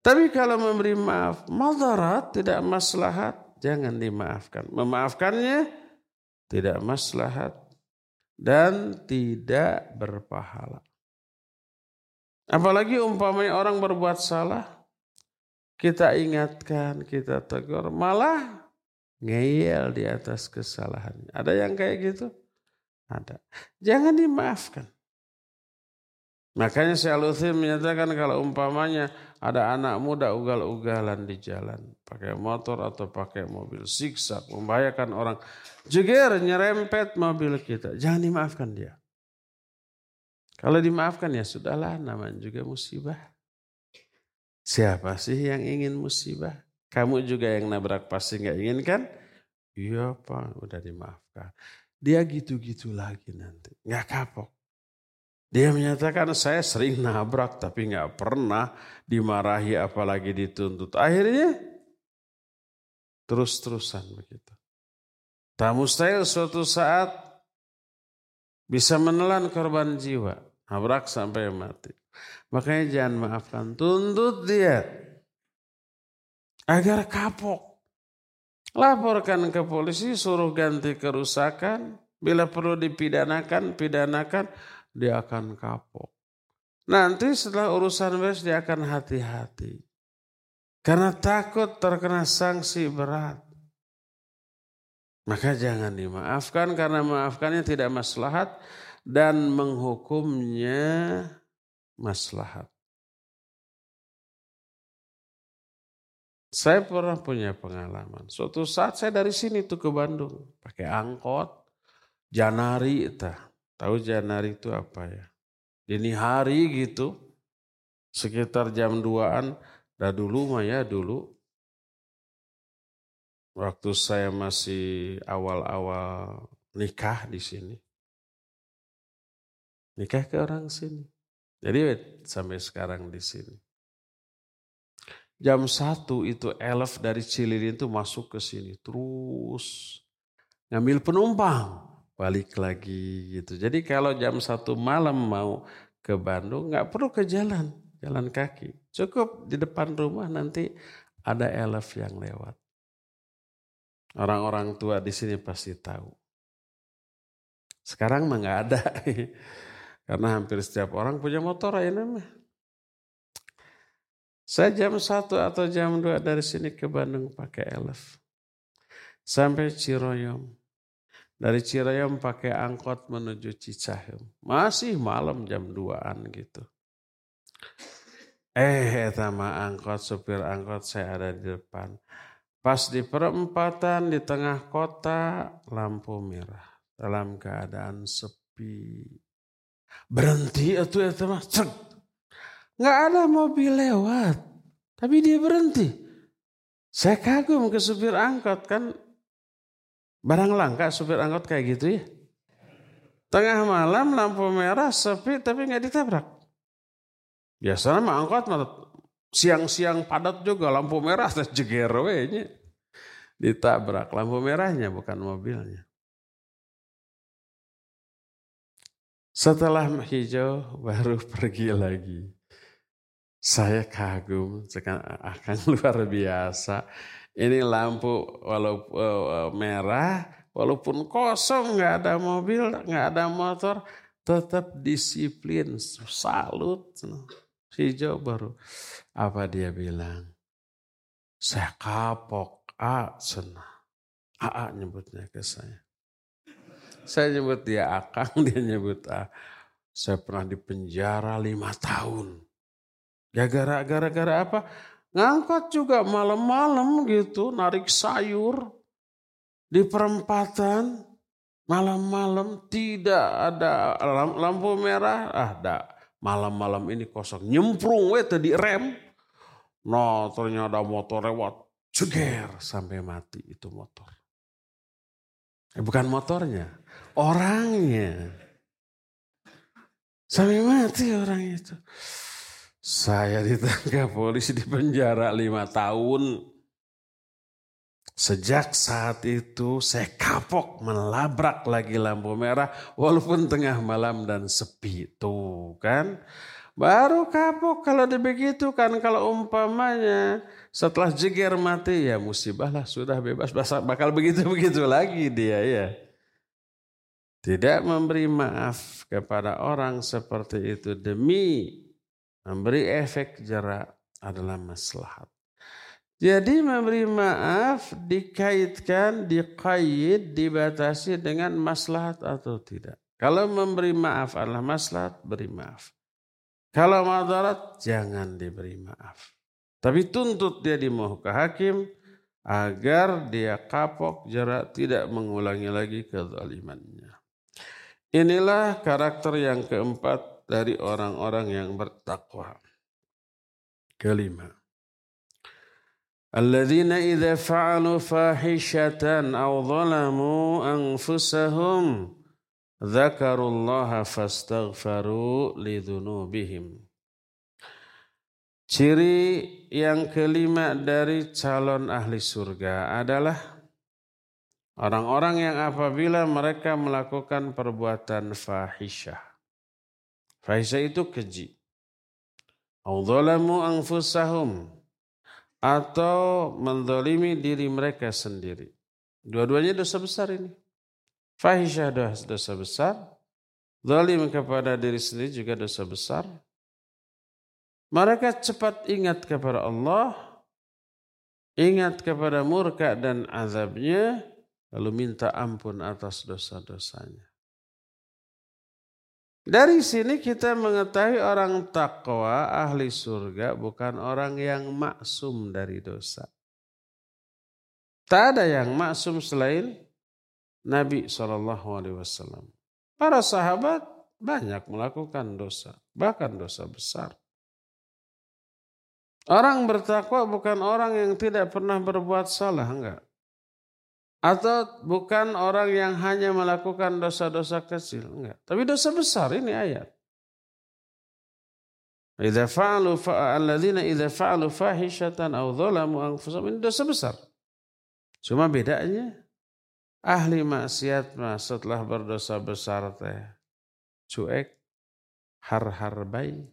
Tapi kalau memberi maaf, madarat tidak maslahat, jangan dimaafkan. Memaafkannya tidak maslahat dan tidak berpahala. Apalagi umpamanya orang berbuat salah, kita ingatkan, kita tegur, malah ngeyel di atas kesalahannya. Ada yang kayak gitu? Ada. Jangan dimaafkan. Makanya Syekh Lutfi menyatakan kalau umpamanya ada anak muda ugal-ugalan di jalan. Pakai motor atau pakai mobil. Siksa, membahayakan orang. Jeger, nyerempet mobil kita. Jangan dimaafkan dia. Kalau dimaafkan ya sudahlah namanya juga musibah. Siapa sih yang ingin musibah? Kamu juga yang nabrak pasti nggak ingin kan? Iya pak, udah dimaafkan dia gitu-gitu lagi nanti. Nggak kapok. Dia menyatakan saya sering nabrak tapi nggak pernah dimarahi apalagi dituntut. Akhirnya terus-terusan begitu. Tak mustahil suatu saat bisa menelan korban jiwa. Nabrak sampai mati. Makanya jangan maafkan. Tuntut dia. Agar kapok. Laporkan ke polisi, suruh ganti kerusakan. Bila perlu dipidanakan, pidanakan, dia akan kapok. Nanti setelah urusan beres dia akan hati-hati. Karena takut terkena sanksi berat. Maka jangan dimaafkan karena maafkannya tidak maslahat dan menghukumnya maslahat. Saya pernah punya pengalaman. Suatu saat saya dari sini tuh ke Bandung. Pakai angkot. Janari itu. Tahu Janari itu apa ya? Dini hari gitu. Sekitar jam 2an. Dah dulu mah ya dulu. Waktu saya masih awal-awal nikah di sini. Nikah ke orang sini. Jadi sampai sekarang di sini. Jam satu itu elf dari Cililin itu masuk ke sini. Terus ngambil penumpang. Balik lagi gitu. Jadi kalau jam satu malam mau ke Bandung nggak perlu ke jalan. Jalan kaki. Cukup di depan rumah nanti ada elf yang lewat. Orang-orang tua di sini pasti tahu. Sekarang mah nggak ada. Karena hampir setiap orang punya motor ya namanya. Saya jam 1 atau jam 2 dari sini ke Bandung pakai elf. Sampai Ciroyom. Dari Ciroyom pakai angkot menuju Cicahem. Masih malam jam 2an gitu. Eh, sama angkot, supir angkot saya ada di depan. Pas di perempatan di tengah kota, lampu merah. Dalam keadaan sepi. Berhenti itu ya teman. Nggak ada mobil lewat. Tapi dia berhenti. Saya kagum ke supir angkot kan. Barang langka supir angkot kayak gitu ya. Tengah malam lampu merah sepi tapi nggak ditabrak. Biasanya mah angkot Siang-siang padat juga lampu merah jeger nya. Ditabrak lampu merahnya bukan mobilnya. Setelah hijau baru pergi lagi. Saya kagum, akan luar biasa. Ini lampu walaupun uh, merah, walaupun kosong, nggak ada mobil, nggak ada motor, tetap disiplin, salut. Hijau baru apa dia bilang? Saya kapok. A senang. A nyebutnya ke saya. Saya nyebut dia Akang, dia nyebut A. Saya pernah di penjara lima tahun. Ya gara-gara apa? Ngangkat juga malam-malam gitu, narik sayur di perempatan. Malam-malam tidak ada lampu merah, ah, ada malam-malam ini kosong. Nyemprung we tadi rem. Nah ternyata motor lewat, ceger sampai mati itu motor. Eh, bukan motornya, orangnya. Sampai mati orang itu. Saya ditangkap polisi di penjara lima tahun. Sejak saat itu saya kapok melabrak lagi lampu merah walaupun tengah malam dan sepi. Tuh kan. Baru kapok kalau begitu kan kalau umpamanya setelah jeger mati ya musibah lah sudah bebas bakal begitu-begitu lagi dia ya. Tidak memberi maaf kepada orang seperti itu demi memberi efek jerak adalah maslahat. Jadi memberi maaf dikaitkan, dikait, dibatasi dengan maslahat atau tidak. Kalau memberi maaf adalah maslahat, beri maaf. Kalau madarat jangan diberi maaf. Tapi tuntut dia di muka hakim agar dia kapok jarak tidak mengulangi lagi kezalimannya. Inilah karakter yang keempat dari orang-orang yang bertakwa. Kelima. Alladzina idza fa'alu fahishatan aw zalamu anfusahum Zakarullaha fastaghfaru lidunubihim. Ciri yang kelima dari calon ahli surga adalah orang-orang yang apabila mereka melakukan perbuatan fahisyah. Fahisyah itu keji. Audholamu anfusahum atau mendolimi diri mereka sendiri. Dua-duanya dosa besar ini. Fahisyah dosa besar. Zalim kepada diri sendiri juga dosa besar. Mereka cepat ingat kepada Allah. Ingat kepada murka dan azabnya. Lalu minta ampun atas dosa-dosanya. Dari sini kita mengetahui orang takwa ahli surga bukan orang yang maksum dari dosa. Tak ada yang maksum selain Nabi saw. Para sahabat banyak melakukan dosa, bahkan dosa besar. Orang bertakwa bukan orang yang tidak pernah berbuat salah, enggak. Atau bukan orang yang hanya melakukan dosa-dosa kecil, enggak. Tapi dosa besar ini ayat. Idza fa'alu alladzina idza fa'alu fahishatan aw dzalamu anfusahum dosa besar. Cuma bedanya Ahli maksiat mah setelah berdosa besar teh cuek har-har baik.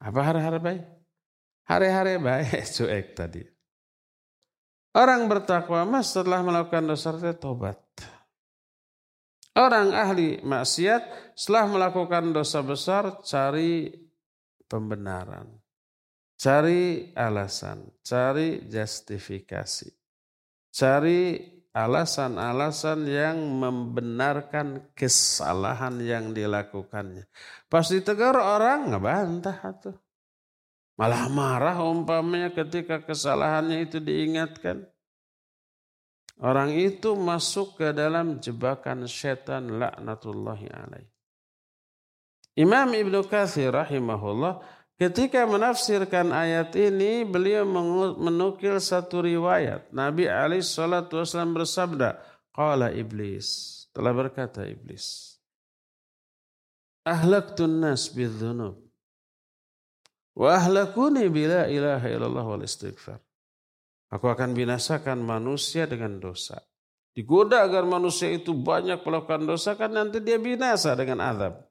Apa har-har baik? Hari-hari baik cuek tadi. Orang bertakwa mah setelah melakukan dosa teh tobat. Orang ahli maksiat setelah melakukan dosa besar cari pembenaran. Cari alasan, cari justifikasi. Cari alasan-alasan yang membenarkan kesalahan yang dilakukannya. Pas ditegur orang ngebantah tuh. Malah marah umpamanya ketika kesalahannya itu diingatkan. Orang itu masuk ke dalam jebakan setan laknatullahi alaih. Imam Ibnu Katsir rahimahullah ketika menafsirkan ayat ini beliau menukil satu riwayat. Nabi alaihi salatu wasallam bersabda, qala iblis, telah berkata iblis. Ahlaktun nas bidzunub wa ahlakuni bila ilaha illallah wal istighfar. Aku akan binasakan manusia dengan dosa. Digoda agar manusia itu banyak melakukan dosa kan nanti dia binasa dengan azab.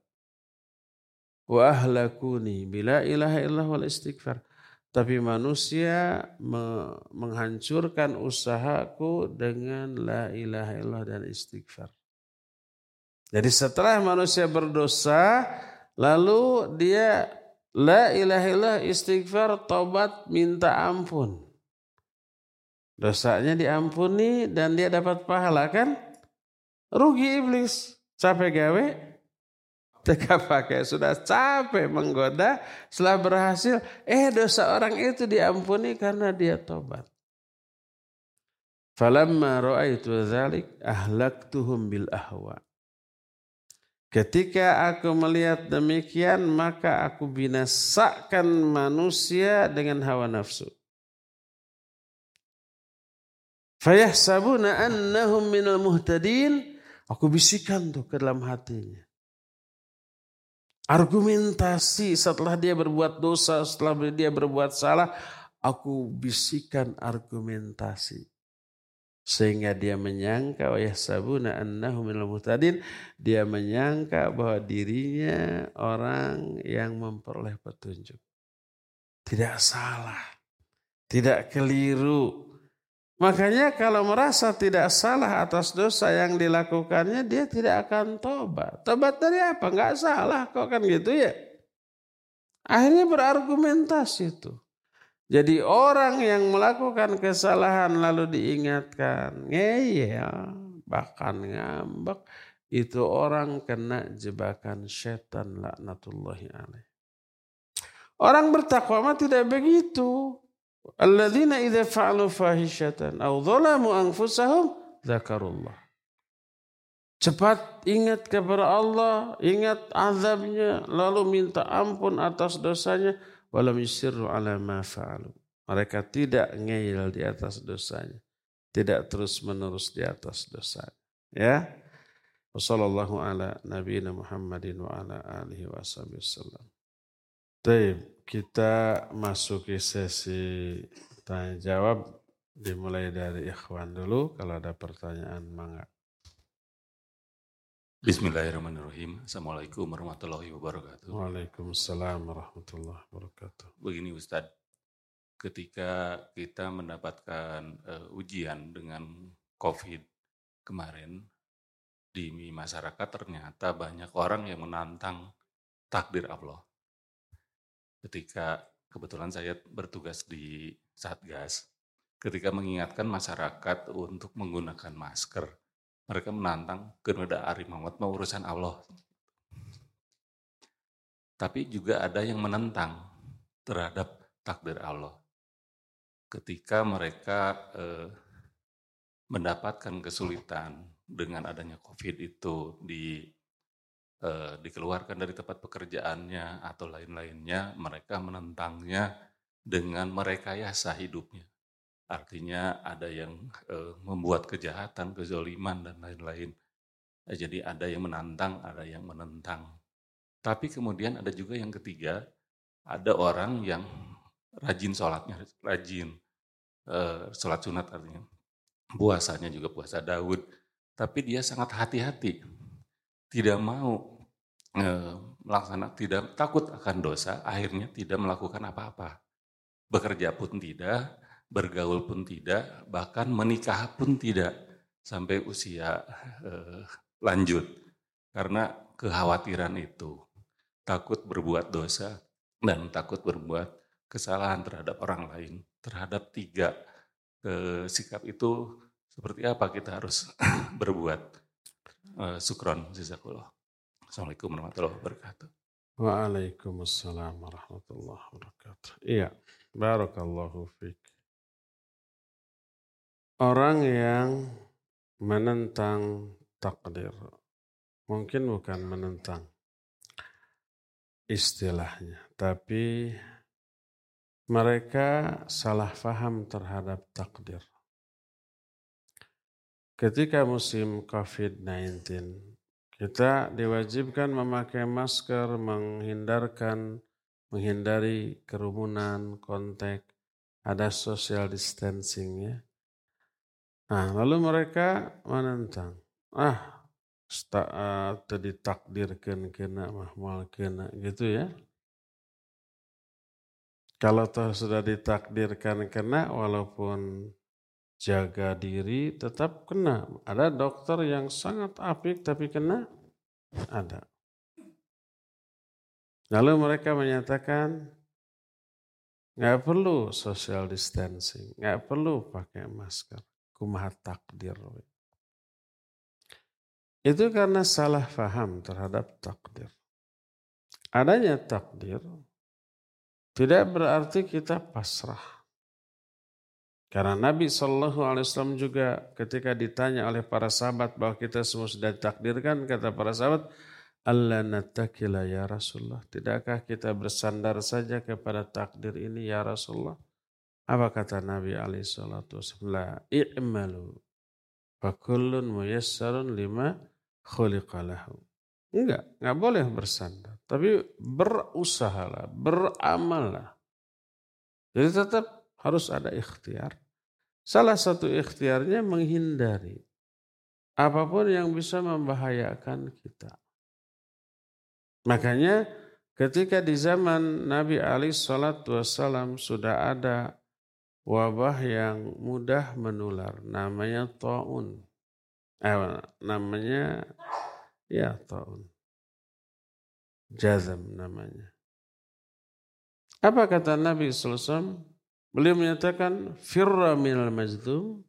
Wa ahlakuni bila ilaha illallah wal istighfar. Tapi manusia menghancurkan usahaku dengan la ilaha illallah dan istighfar. Jadi setelah manusia berdosa, lalu dia la ilaha illallah istighfar, tobat, minta ampun. Dosanya diampuni dan dia dapat pahala kan? Rugi iblis. Capek gawe? Teka pakai. Sudah capek menggoda. Setelah berhasil. Eh dosa orang itu diampuni karena dia tobat. Falamma ra'aitu dzalik ahlaktuhum bil ahwa. Ketika aku melihat demikian maka aku binasakan manusia dengan hawa nafsu. Fayahsabuna annahum minal muhtadin. Aku bisikan tuh ke dalam hatinya. Argumentasi setelah dia berbuat dosa, setelah dia berbuat salah, aku bisikan argumentasi. Sehingga dia menyangka wa yahsabuna annahum minal muhtadin. Dia menyangka bahwa dirinya orang yang memperoleh petunjuk. Tidak salah. Tidak keliru Makanya kalau merasa tidak salah atas dosa yang dilakukannya, dia tidak akan tobat. Tobat dari apa? Enggak salah kok kan gitu ya. Akhirnya berargumentasi itu. Jadi orang yang melakukan kesalahan lalu diingatkan, ngeyel, bahkan ngambek, itu orang kena jebakan setan laknatullahi alaih. Orang bertakwa tidak begitu. Alladzina idza fa'alu fahishatan aw dhalamu anfusahum dzakarullah. Cepat ingat kepada Allah, ingat azabnya, lalu minta ampun atas dosanya, walam yusirru ala ma fa'alu. Mereka tidak ngeyel di atas dosanya. Tidak terus menerus di atas dosanya. Ya. Wassalamualaikum ala nabiyina Muhammadin wa ala alihi wa sallam. Baik, kita masuki sesi tanya jawab dimulai dari ikhwan dulu kalau ada pertanyaan mangga. Bismillahirrahmanirrahim. Assalamualaikum warahmatullahi wabarakatuh. Waalaikumsalam warahmatullahi wabarakatuh. Begini Ustadz, ketika kita mendapatkan uh, ujian dengan COVID kemarin, di masyarakat ternyata banyak orang yang menantang takdir Allah ketika kebetulan saya bertugas di Satgas, ketika mengingatkan masyarakat untuk menggunakan masker, mereka menantang kepada Ari Muhammad mau urusan Allah. Tapi juga ada yang menentang terhadap takdir Allah. Ketika mereka eh, mendapatkan kesulitan dengan adanya COVID itu di eh, dikeluarkan dari tempat pekerjaannya atau lain-lainnya, mereka menentangnya dengan merekayasa hidupnya. Artinya ada yang eh, membuat kejahatan, kezoliman dan lain-lain. Eh, jadi ada yang menantang, ada yang menentang. Tapi kemudian ada juga yang ketiga, ada orang yang rajin sholatnya, rajin eh, sholat sunat artinya. Puasanya juga puasa Daud. Tapi dia sangat hati-hati. Tidak mau melaksanakan tidak takut akan dosa, akhirnya tidak melakukan apa-apa. Bekerja pun tidak, bergaul pun tidak, bahkan menikah pun tidak sampai usia eh, lanjut. Karena kekhawatiran itu, takut berbuat dosa dan takut berbuat kesalahan terhadap orang lain, terhadap tiga eh, sikap itu seperti apa kita harus berbuat. Eh, sukron, jazakullah. Assalamualaikum warahmatullahi wabarakatuh. Waalaikumsalam warahmatullahi wabarakatuh. Iya, barakallahu fiqh. Orang yang menentang takdir. Mungkin bukan menentang istilahnya, tapi mereka salah faham terhadap takdir. Ketika musim COVID-19, kita diwajibkan memakai masker, menghindarkan, menghindari kerumunan, kontak, ada social distancing ya. Nah, lalu mereka menentang. Ah, tadi takdirkan kena mahmal kena gitu ya. Kalau toh sudah ditakdirkan kena walaupun jaga diri tetap kena. Ada dokter yang sangat apik tapi kena ada. Lalu mereka menyatakan nggak perlu social distancing, nggak perlu pakai masker kumaha takdir. Itu karena salah faham terhadap takdir. Adanya takdir tidak berarti kita pasrah. Karena Nabi Shallallahu Alaihi Wasallam juga ketika ditanya oleh para sahabat bahwa kita semua sudah ditakdirkan, kata para sahabat, Allah natakila ya Rasulullah. Tidakkah kita bersandar saja kepada takdir ini ya Rasulullah? Apa kata Nabi alaihi salatu wasallam? I'malu fakullun muyassarun lima khuliqalahu. Enggak, enggak boleh bersandar. Tapi berusahalah, beramallah. Jadi tetap harus ada ikhtiar. Salah satu ikhtiarnya menghindari apa pun yang bisa membahayakan kita. Makanya ketika di zaman Nabi Ali Shallallahu Wasallam sudah ada wabah yang mudah menular namanya taun. Eh, namanya ya taun. Jazam namanya. Apa kata Nabi SAW? Beliau menyatakan firra minal majdum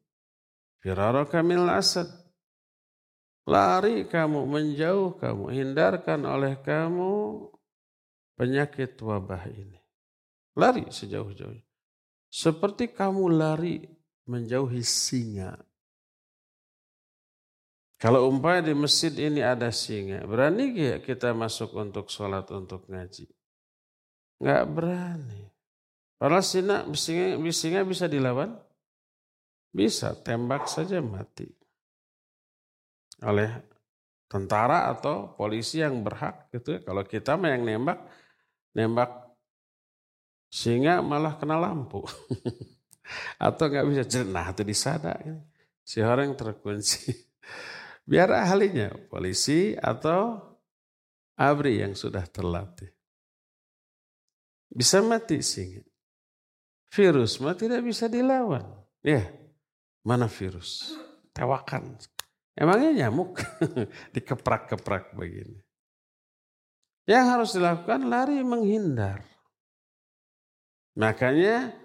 firaraka minal asad. Lari kamu, menjauh kamu, hindarkan oleh kamu penyakit wabah ini. Lari sejauh-jauhnya. Seperti kamu lari menjauhi singa. Kalau umpamanya di masjid ini ada singa, berani gak kita masuk untuk sholat, untuk ngaji? Nggak berani. Padahal singa, singa, singa bisa dilawan? Bisa, tembak saja mati. Oleh tentara atau polisi yang berhak gitu ya. Kalau kita yang nembak, nembak sehingga malah kena lampu. Atau nggak bisa jenah atau di sana. Si orang terkunci. Biar ahlinya polisi atau abri yang sudah terlatih. Bisa mati singa. Virus mah tidak bisa dilawan. Ya, mana virus? Tewakan. Emangnya nyamuk dikeprak-keprak begini. Yang harus dilakukan lari menghindar. Makanya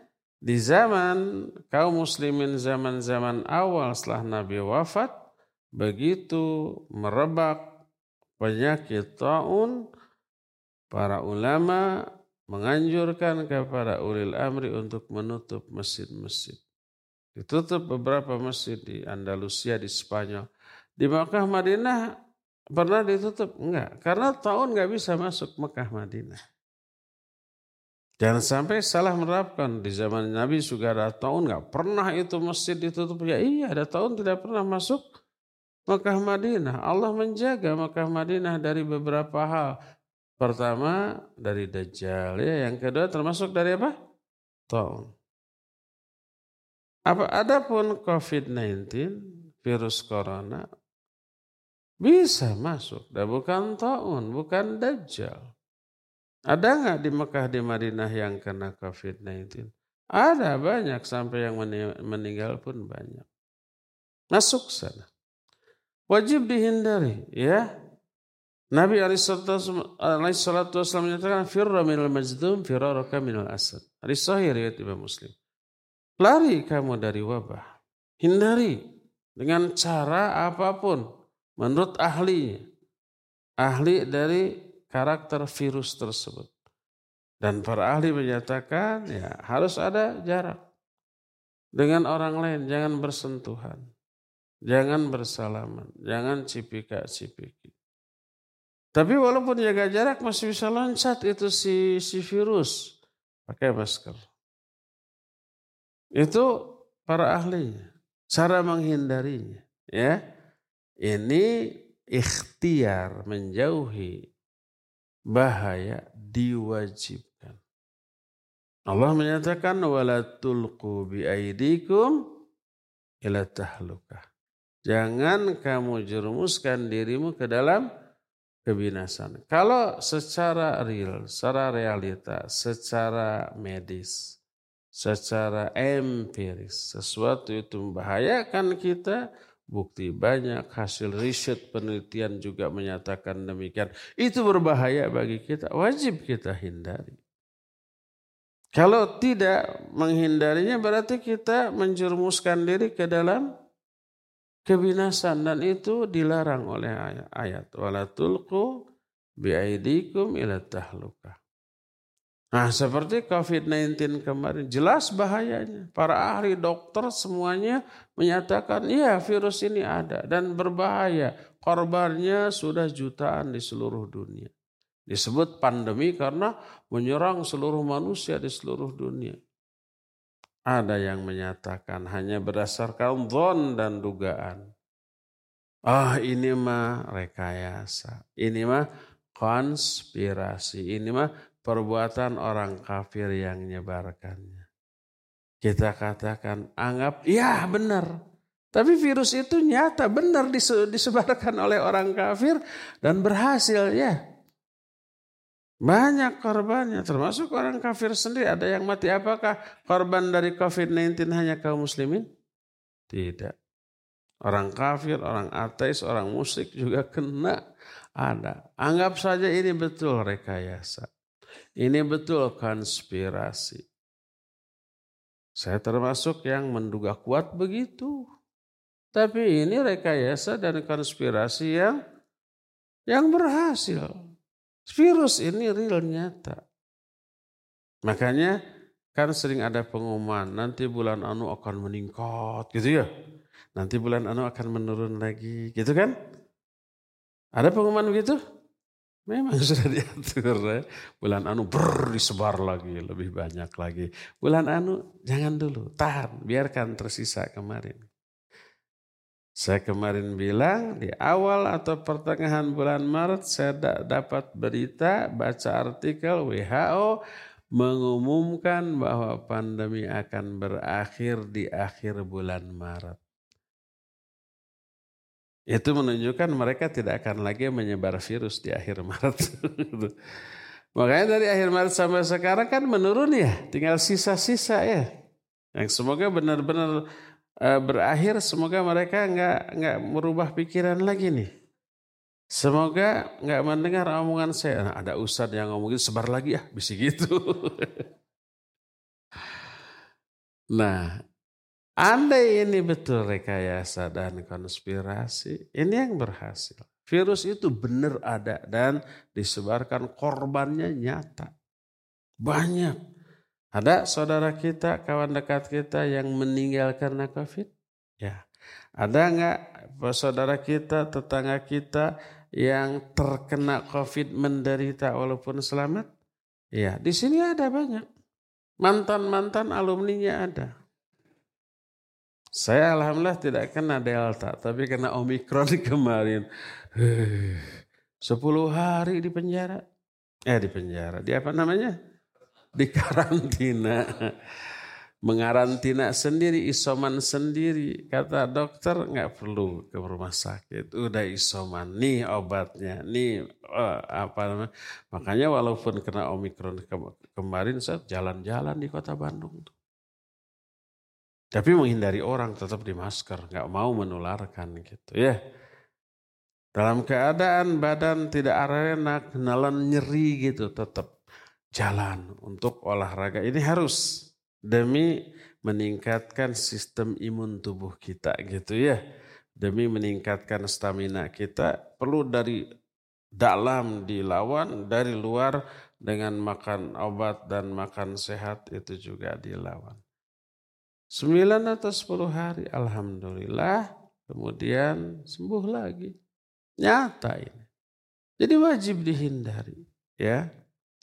di zaman kaum muslimin zaman-zaman awal setelah Nabi wafat, begitu merebak penyakit taun, para ulama menganjurkan kepada ulil amri untuk menutup masjid-masjid. Ditutup beberapa masjid di Andalusia, di Spanyol. Di Makkah Madinah pernah ditutup? Enggak, karena tahun nggak bisa masuk Mekah Madinah. Jangan sampai salah menerapkan. Di zaman Nabi juga ada tahun nggak pernah itu masjid ditutup. Ya iya ada tahun tidak pernah masuk Mekah Madinah. Allah menjaga Mekah Madinah dari beberapa hal. Pertama dari Dajjal. Ya, yang kedua termasuk dari apa? Tahun. Apa adapun COVID-19 virus corona bisa masuk dan bukan tahun, bukan Dajjal. Ada nggak di Mekah di Madinah yang kena COVID-19? Ada banyak sampai yang meninggal pun banyak. Masuk sana. Wajib dihindari ya. Nabi alaihissalatu wassalam menyatakan firra minal majdum firaraka minal asad. Hadis sahih riwayat Imam Muslim. Lari kamu dari wabah. Hindari dengan cara apa pun menurut ahlinya. Ahli dari karakter virus tersebut. Dan para ahli menyatakan ya harus ada jarak. Dengan orang lain jangan bersentuhan. Jangan bersalaman, jangan cipika-cipiki. Tapi walaupun jaga jarak masih bisa loncat itu si si virus pakai masker. Itu para ahlinya. Cara menghindarinya. Ya. Ini ikhtiar menjauhi bahaya diwajibkan. Allah menyatakan wala tulqu bi aidikum ila tahlukah. Jangan kamu jerumuskan dirimu ke dalam kebinasan. Kalau secara real, secara realita, secara medis, secara empiris. Sesuatu itu membahayakan kita, bukti banyak, hasil riset penelitian juga menyatakan demikian. Itu berbahaya bagi kita, wajib kita hindari. Kalau tidak menghindarinya berarti kita menjerumuskan diri ke dalam kebinasan dan itu dilarang oleh ayat. Wala tulqu biaidikum ila tahlukah. Nah seperti COVID-19 kemarin jelas bahayanya. Para ahli dokter semuanya menyatakan iya virus ini ada dan berbahaya. Korbannya sudah jutaan di seluruh dunia. Disebut pandemi karena menyerang seluruh manusia di seluruh dunia. Ada yang menyatakan hanya berdasarkan zon dan dugaan. Ah oh, ini mah rekayasa. Ini mah konspirasi. Ini mah perbuatan orang kafir yang menyebarkannya. Kita katakan, anggap, ya benar. Tapi virus itu nyata, benar disebarkan oleh orang kafir dan berhasil ya. Banyak korbannya, termasuk orang kafir sendiri. Ada yang mati. Apakah korban dari COVID-19 hanya kaum muslimin? Tidak. Orang kafir, orang ateis, orang musyrik juga kena. Ada. Anggap saja ini betul rekayasa. Ini betul konspirasi. Saya termasuk yang menduga kuat begitu. Tapi ini rekayasa dan konspirasi yang yang berhasil. Virus ini real nyata. Makanya kan sering ada pengumuman nanti bulan anu akan meningkat gitu ya. Nanti bulan anu akan menurun lagi gitu kan? Ada pengumuman begitu? Memang sudah diatur ya. Bulan anu ber disebar lagi, lebih banyak lagi. Bulan anu jangan dulu, tahan, biarkan tersisa kemarin. Saya kemarin bilang di awal atau pertengahan bulan Maret saya dapat berita, baca artikel WHO mengumumkan bahwa pandemi akan berakhir di akhir bulan Maret. Itu menunjukkan mereka tidak akan lagi menyebar virus di akhir Maret. Makanya dari akhir Maret sampai sekarang kan menurun ya, tinggal sisa-sisa ya. Yang semoga benar-benar uh, berakhir, semoga mereka nggak nggak merubah pikiran lagi nih. Semoga nggak mendengar omongan saya. Nah, ada ustadz yang ngomongin sebar lagi ya, bisa gitu. nah, Andai ini betul rekayasa dan konspirasi, ini yang berhasil. Virus itu benar ada dan disebarkan korbannya nyata. Banyak. Ada saudara kita, kawan dekat kita yang meninggal karena COVID? Ya. Ada nggak saudara kita, tetangga kita yang terkena COVID menderita walaupun selamat? Ya, di sini ada banyak. Mantan-mantan alumninya ada. Saya alhamdulillah tidak kena delta, tapi kena omikron kemarin. Sepuluh hari di penjara. Eh di penjara, di apa namanya? Di karantina. Mengarantina sendiri, isoman sendiri. Kata dokter nggak perlu ke rumah sakit. Udah isoman, nih obatnya, nih oh, apa namanya. Makanya walaupun kena omikron kemarin saya jalan-jalan di kota Bandung. Tuh tapi menghindari orang tetap di masker, nggak mau menularkan gitu ya. Dalam keadaan badan tidak enak, nalan nyeri gitu tetap. jalan untuk olahraga ini harus demi meningkatkan sistem imun tubuh kita gitu ya. Demi meningkatkan stamina kita perlu dari dalam dilawan, dari luar dengan makan obat dan makan sehat itu juga dilawan. Sembilan atau sepuluh hari, Alhamdulillah, kemudian sembuh lagi. Nyata ini. Jadi wajib dihindari. ya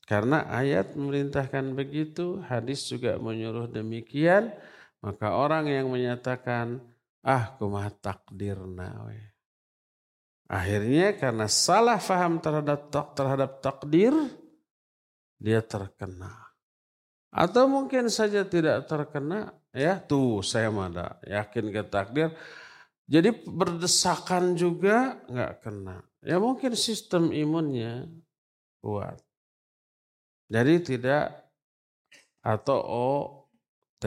Karena ayat memerintahkan begitu, hadis juga menyuruh demikian, maka orang yang menyatakan, ah kumah takdir nawe. Akhirnya karena salah faham terhadap terhadap takdir, dia terkena. Atau mungkin saja tidak terkena, ya tuh saya mana yakin ke takdir. Jadi berdesakan juga nggak kena. Ya mungkin sistem imunnya kuat. Jadi tidak atau O T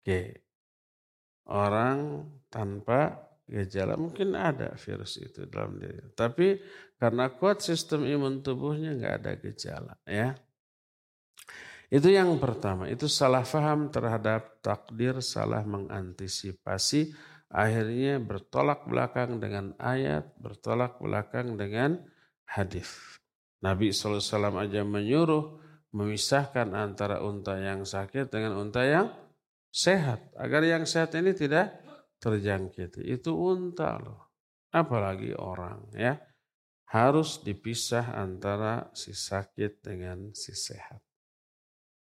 G orang tanpa gejala mungkin ada virus itu dalam diri. Tapi karena kuat sistem imun tubuhnya nggak ada gejala ya. Itu yang pertama, itu salah faham terhadap takdir, salah mengantisipasi, akhirnya bertolak belakang dengan ayat, bertolak belakang dengan hadis. Nabi SAW aja menyuruh memisahkan antara unta yang sakit dengan unta yang sehat. Agar yang sehat ini tidak terjangkit. Itu unta loh. Apalagi orang ya. Harus dipisah antara si sakit dengan si sehat.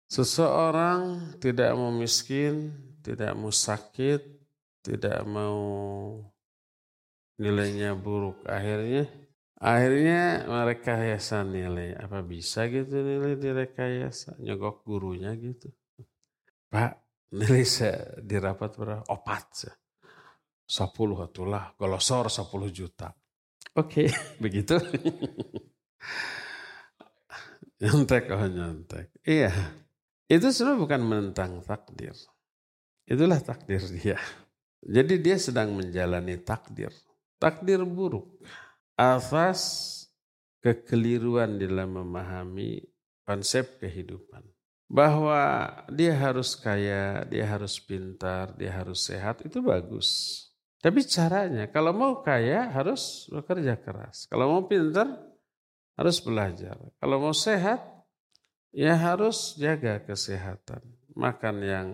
Seseorang tidak mau miskin, tidak mau sakit, tidak mau nilainya buruk. Akhirnya Akhirnya merekayasa nilai. Apa bisa gitu nilai direkayasa? Nyogok gurunya gitu. Pak, nilai saya dirapat berapa? Opat saya. Sepuluh itulah, golosor sepuluh juta. Oke, okay, begitu. nyontek, oh nyontek. Iya, itu sebenarnya bukan menentang takdir. Itulah takdir dia. Jadi dia sedang menjalani takdir. Takdir buruk atas kekeliruan dalam memahami konsep kehidupan. Bahwa dia harus kaya, dia harus pintar, dia harus sehat, itu bagus. Tapi caranya, kalau mau kaya harus bekerja keras. Kalau mau pintar, harus belajar. Kalau mau sehat, ya harus jaga kesehatan. Makan yang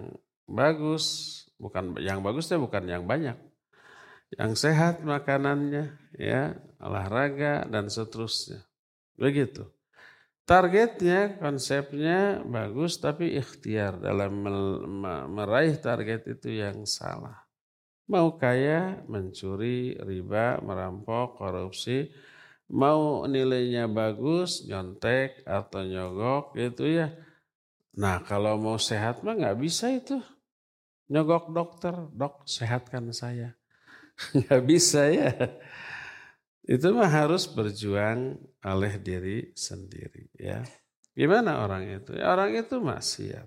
bagus, bukan yang bagusnya bukan yang banyak yang sehat makanannya, ya olahraga dan seterusnya. Begitu. Targetnya, konsepnya bagus, tapi ikhtiar dalam meraih target itu yang salah. Mau kaya, mencuri, riba, merampok, korupsi, mau nilainya bagus, nyontek atau nyogok gitu ya. Nah kalau mau sehat mah nggak bisa itu. Nyogok dokter, dok sehatkan saya nggak bisa ya. Itu mah harus berjuang oleh diri sendiri ya. Gimana orang itu? Ya, orang itu maksiat.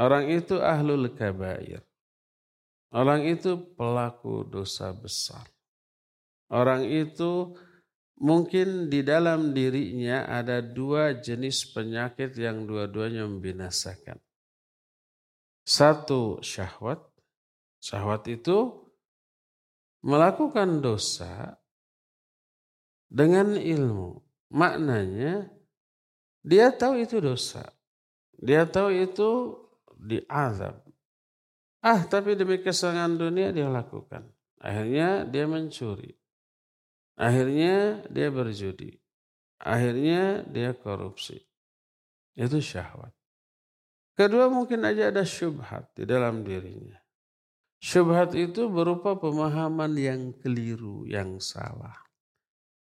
Orang itu ahlul kabair. Orang itu pelaku dosa besar. Orang itu mungkin di dalam dirinya ada dua jenis penyakit yang dua-duanya membinasakan. Satu syahwat. Syahwat itu melakukan dosa dengan ilmu. Maknanya dia tahu itu dosa. Dia tahu itu diazab. Ah, tapi demi kesenangan dunia dia lakukan. Akhirnya dia mencuri. Akhirnya dia berjudi. Akhirnya dia korupsi. Itu syahwat. Kedua mungkin aja ada syubhat di dalam dirinya. Syubhat itu berupa pemahaman yang keliru, yang salah.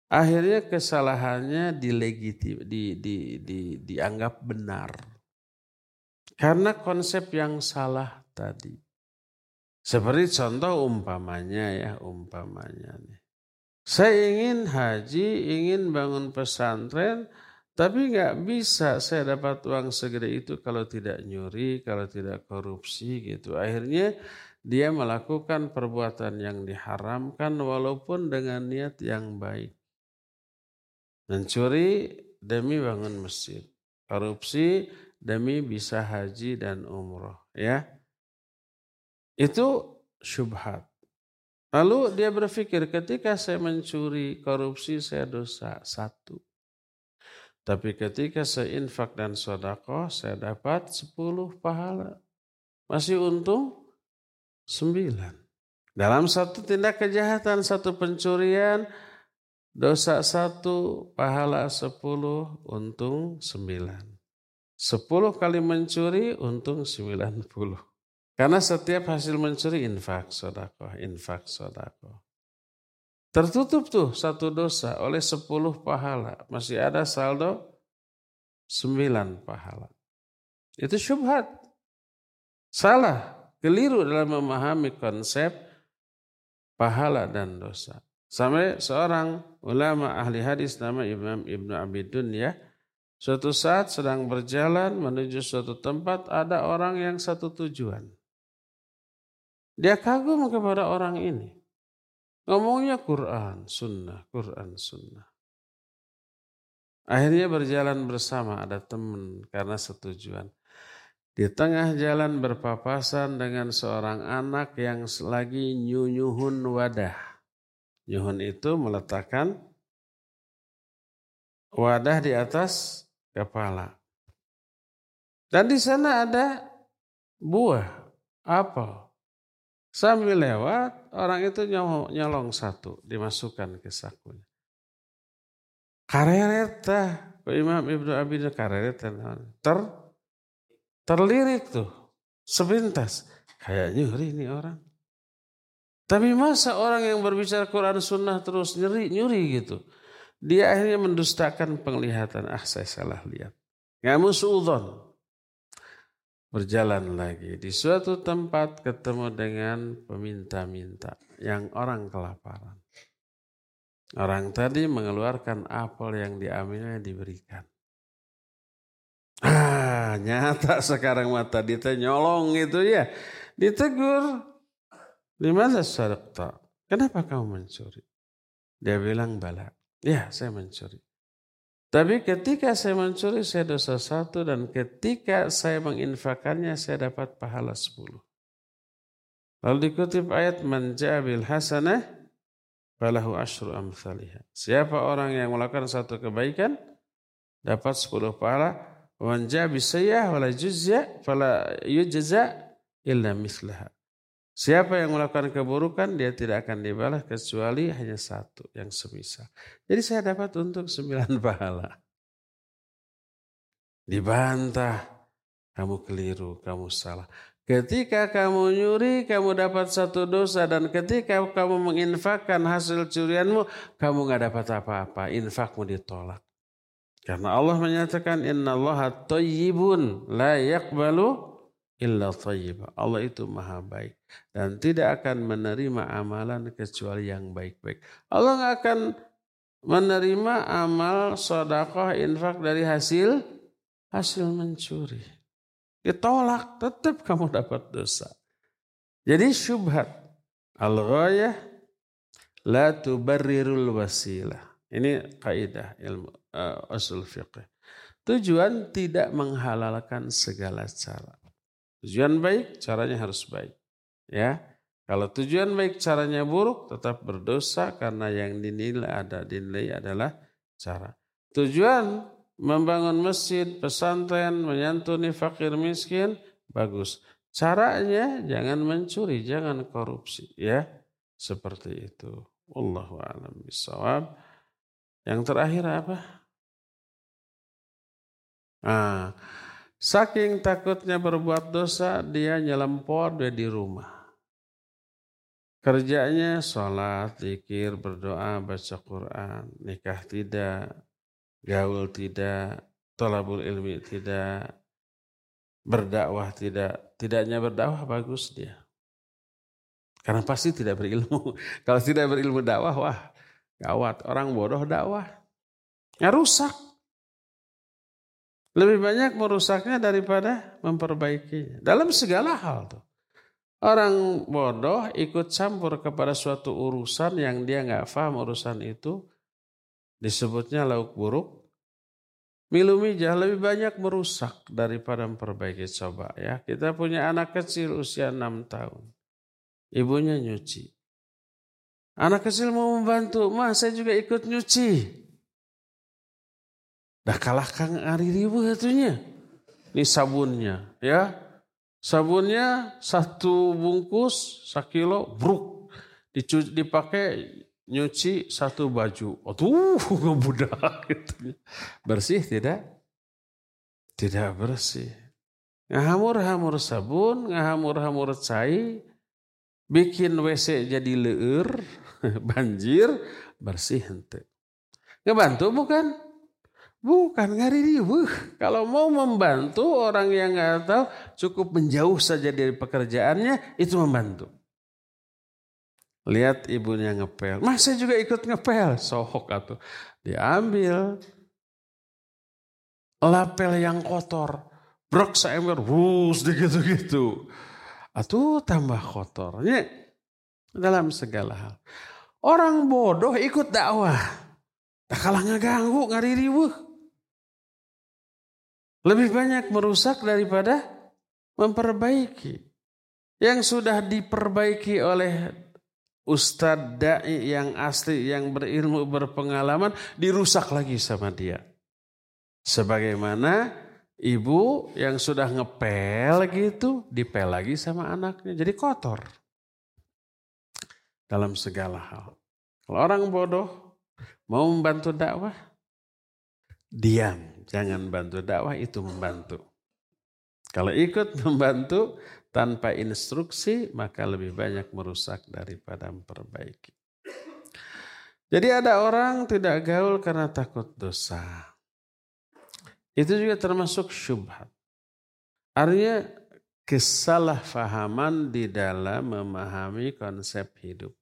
Akhirnya kesalahannya di, di, di, dianggap benar. Karena konsep yang salah tadi. Seperti contoh umpamanya ya, umpamanya nih. Saya ingin haji, ingin bangun pesantren, tapi nggak bisa saya dapat uang segede itu kalau tidak nyuri, kalau tidak korupsi gitu. Akhirnya dia melakukan perbuatan yang diharamkan walaupun dengan niat yang baik. Mencuri demi bangun masjid. Korupsi demi bisa haji dan umroh. Ya, itu syubhat. Lalu dia berpikir ketika saya mencuri, korupsi saya dosa satu. Tapi ketika saya infak dan sodako, saya dapat sepuluh pahala. Masih untung sembilan. Dalam satu tindak kejahatan, satu pencurian, dosa satu, pahala sepuluh, untung sembilan. Sepuluh kali mencuri, untung sembilan puluh. Karena setiap hasil mencuri infak sodako, infak sodako. Tertutup tuh satu dosa oleh sepuluh pahala. Masih ada saldo sembilan pahala. Itu syubhat. Salah, keliru dalam memahami konsep pahala dan dosa. Sampai seorang ulama ahli hadis nama Imam Ibnu Abidun ya, suatu saat sedang berjalan menuju suatu tempat ada orang yang satu tujuan. Dia kagum kepada orang ini. Ngomongnya Quran, sunnah, Quran, sunnah. Akhirnya berjalan bersama ada teman karena setujuan. Di tengah jalan berpapasan dengan seorang anak yang lagi nyunyuhun wadah. Nyuhun itu meletakkan wadah di atas kepala. Dan di sana ada buah, apel. Sambil lewat, orang itu nyolong satu, dimasukkan ke sakunya. Karereta, Imam Ibnu Abi karereta, ter, terlirik tuh, sepintas. Kayak nyuri ini orang. Tapi masa orang yang berbicara Quran Sunnah terus nyuri, nyuri gitu. Dia akhirnya mendustakan penglihatan. Ah saya salah lihat. Ngamu suudon berjalan lagi. Di suatu tempat ketemu dengan peminta-minta yang orang kelaparan. Orang tadi mengeluarkan apel yang diambilnya diberikan. Ah, nyata sekarang mata dia nyolong itu ya. Ditegur. Di mana sadaqta? Kenapa kamu mencuri? Dia bilang bala. Ya, saya mencuri. Tapi ketika saya mencuri saya dosa satu dan ketika saya menginfakannya saya dapat pahala sepuluh. Lalu dikutip ayat manjabil hasanah falahu ashru amthaliha. Siapa orang yang melakukan satu kebaikan dapat sepuluh pahala. Manjabil sayyah wala juzya fala yujza illa mislaha. Siapa yang melakukan keburukan, dia tidak akan dibalas kecuali hanya satu yang semisal. Jadi saya dapat untuk sembilan pahala. Dibantah, kamu keliru, kamu salah. Ketika kamu nyuri, kamu dapat satu dosa. Dan ketika kamu menginfakkan hasil curianmu, kamu nggak dapat apa-apa. Infakmu ditolak. Karena Allah menyatakan, Inna Allah la yakbalu illa thayyibah. Allah itu maha baik dan tidak akan menerima amalan kecuali yang baik-baik. Allah nggak akan menerima amal sodakoh infak dari hasil hasil mencuri. Ditolak, tetap kamu dapat dosa. Jadi syubhat. Al-ghayah la tubarrirul wasilah. Ini kaidah ilmu uh, usul fiqh. Tujuan tidak menghalalkan segala cara. Tujuan baik, caranya harus baik. Ya, kalau tujuan baik, caranya buruk, tetap berdosa karena yang dinilai ada dinilai adalah cara. Tujuan membangun masjid, pesantren, menyantuni fakir miskin, bagus. Caranya jangan mencuri, jangan korupsi, ya. Seperti itu. Wallahu a'lam bishawab. Yang terakhir apa? Ah, Saking takutnya berbuat dosa, dia nyelempor dia di rumah. Kerjanya sholat, zikir, berdoa, baca Quran, nikah tidak, gaul tidak, tolabul ilmi tidak, berdakwah tidak. Tidaknya berdakwah bagus dia. Karena pasti tidak berilmu. Kalau tidak berilmu dakwah, wah gawat. Orang bodoh dakwah. Ya rusak. Lebih banyak merusaknya daripada memperbaikinya. Dalam segala hal tuh. Orang bodoh ikut campur kepada suatu urusan yang dia nggak paham urusan itu disebutnya lauk buruk Milu mijah lebih banyak merusak daripada memperbaiki. Coba ya, kita punya anak kecil usia 6 tahun. Ibunya nyuci. Anak kecil mau membantu, mah saya juga ikut nyuci. Dah kalah kang ari ribu hatunya. Ini sabunnya ya. Sabunnya satu bungkus, sakilo, bruk. Dipakai nyuci satu baju. Oh tuh ngebudak gitu. Bersih tidak? Tidak bersih. Ngahamur-hamur sabun, ngahamur-hamur cai, bikin WC jadi leur, banjir, bersih ente. Ngebantu bukan? Bukan ngari riuh. Kalau mau membantu orang yang nggak tahu cukup menjauh saja dari pekerjaannya itu membantu. Lihat ibunya ngepel. Mas saya juga ikut ngepel. Sohok atau diambil lapel yang kotor. Brok seember, wus gitu-gitu. Atau tambah kotornya dalam segala hal. Orang bodoh ikut dakwah. Tak kalah ngeganggu, ngaririwuh. Lebih banyak merusak daripada memperbaiki. Yang sudah diperbaiki oleh ustadz da'i yang asli, yang berilmu, berpengalaman, dirusak lagi sama dia. Sebagaimana ibu yang sudah ngepel gitu, dipel lagi sama anaknya. Jadi kotor. Dalam segala hal. Kalau orang bodoh mau membantu dakwah, diam. Jangan bantu dakwah, itu membantu. Kalau ikut membantu, tanpa instruksi maka lebih banyak merusak daripada memperbaiki. Jadi ada orang tidak gaul karena takut dosa. Itu juga termasuk syubhat. Artinya kesalahpahaman di dalam memahami konsep hidup.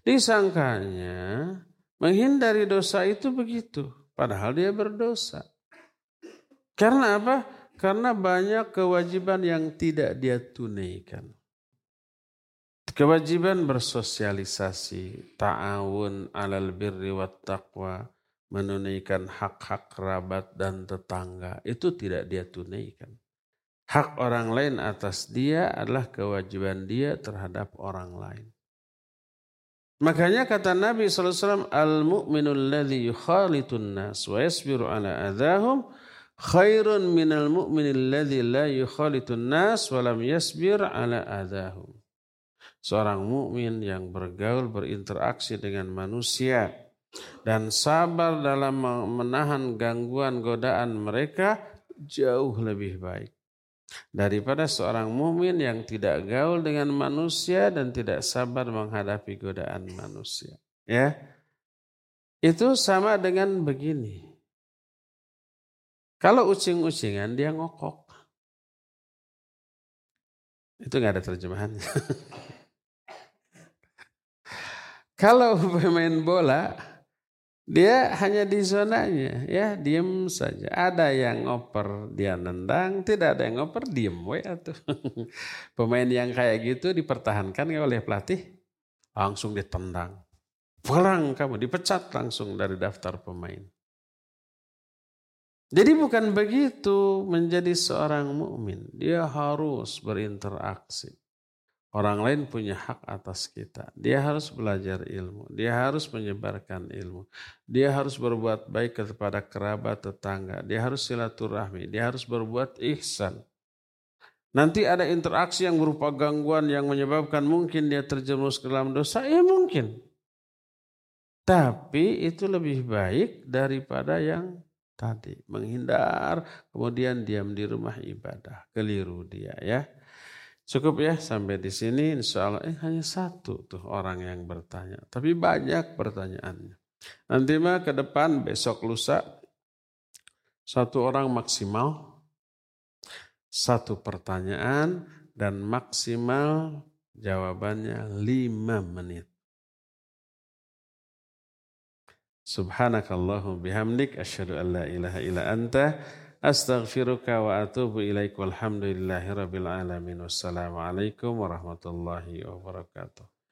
Disangkanya menghindari dosa itu begitu. Padahal dia berdosa. Karena apa? Karena banyak kewajiban yang tidak dia tunaikan. Kewajiban bersosialisasi, ta'awun alal birri wa taqwa, menunaikan hak-hak kerabat dan tetangga, itu tidak dia tunaikan. Hak orang lain atas dia adalah kewajiban dia terhadap orang lain. Makanya kata Nabi SAW, Al-mu'minul ladhi yukhalitun nas wa yasbiru ala adahum khairun minal mu'minil ladzi la yukhalitun nas wa lam yasbir ala adahum. Seorang mukmin yang bergaul berinteraksi dengan manusia dan sabar dalam menahan gangguan godaan mereka jauh lebih baik daripada seorang mukmin yang tidak gaul dengan manusia dan tidak sabar menghadapi godaan manusia. Ya. Itu sama dengan begini. Kalau ucing-ucingan dia ngokok. Itu nggak ada terjemahan. Kalau pemain bola, dia hanya di zonanya, ya diem saja. Ada yang ngoper, dia nendang, tidak ada yang ngoper, diem we tuh. Pemain yang kayak gitu dipertahankan oleh pelatih, langsung ditendang. Pulang kamu, dipecat langsung dari daftar pemain. Jadi bukan begitu menjadi seorang mukmin. Dia harus berinteraksi. Orang lain punya hak atas kita. Dia harus belajar ilmu. Dia harus menyebarkan ilmu. Dia harus berbuat baik kepada kerabat tetangga. Dia harus silaturahmi. Dia harus berbuat ihsan. Nanti ada interaksi yang berupa gangguan yang menyebabkan mungkin dia terjerumus ke dalam dosa. Ya mungkin. Tapi itu lebih baik daripada yang tadi menghindar kemudian diam di rumah ibadah. Keliru dia ya. Cukup ya sampai di sini. Insya Allah eh hanya satu tuh orang yang bertanya. Tapi banyak pertanyaannya. Nanti mah ke depan besok lusa satu orang maksimal satu pertanyaan dan maksimal jawabannya lima menit Subhanakallahu bihamdik asyhadu an la ilaha illa anta astaghfiruka wa atubu ilaik walhamdulillahi rabbil alamin. Wassalamu alaikum warahmatullahi wabarakatuh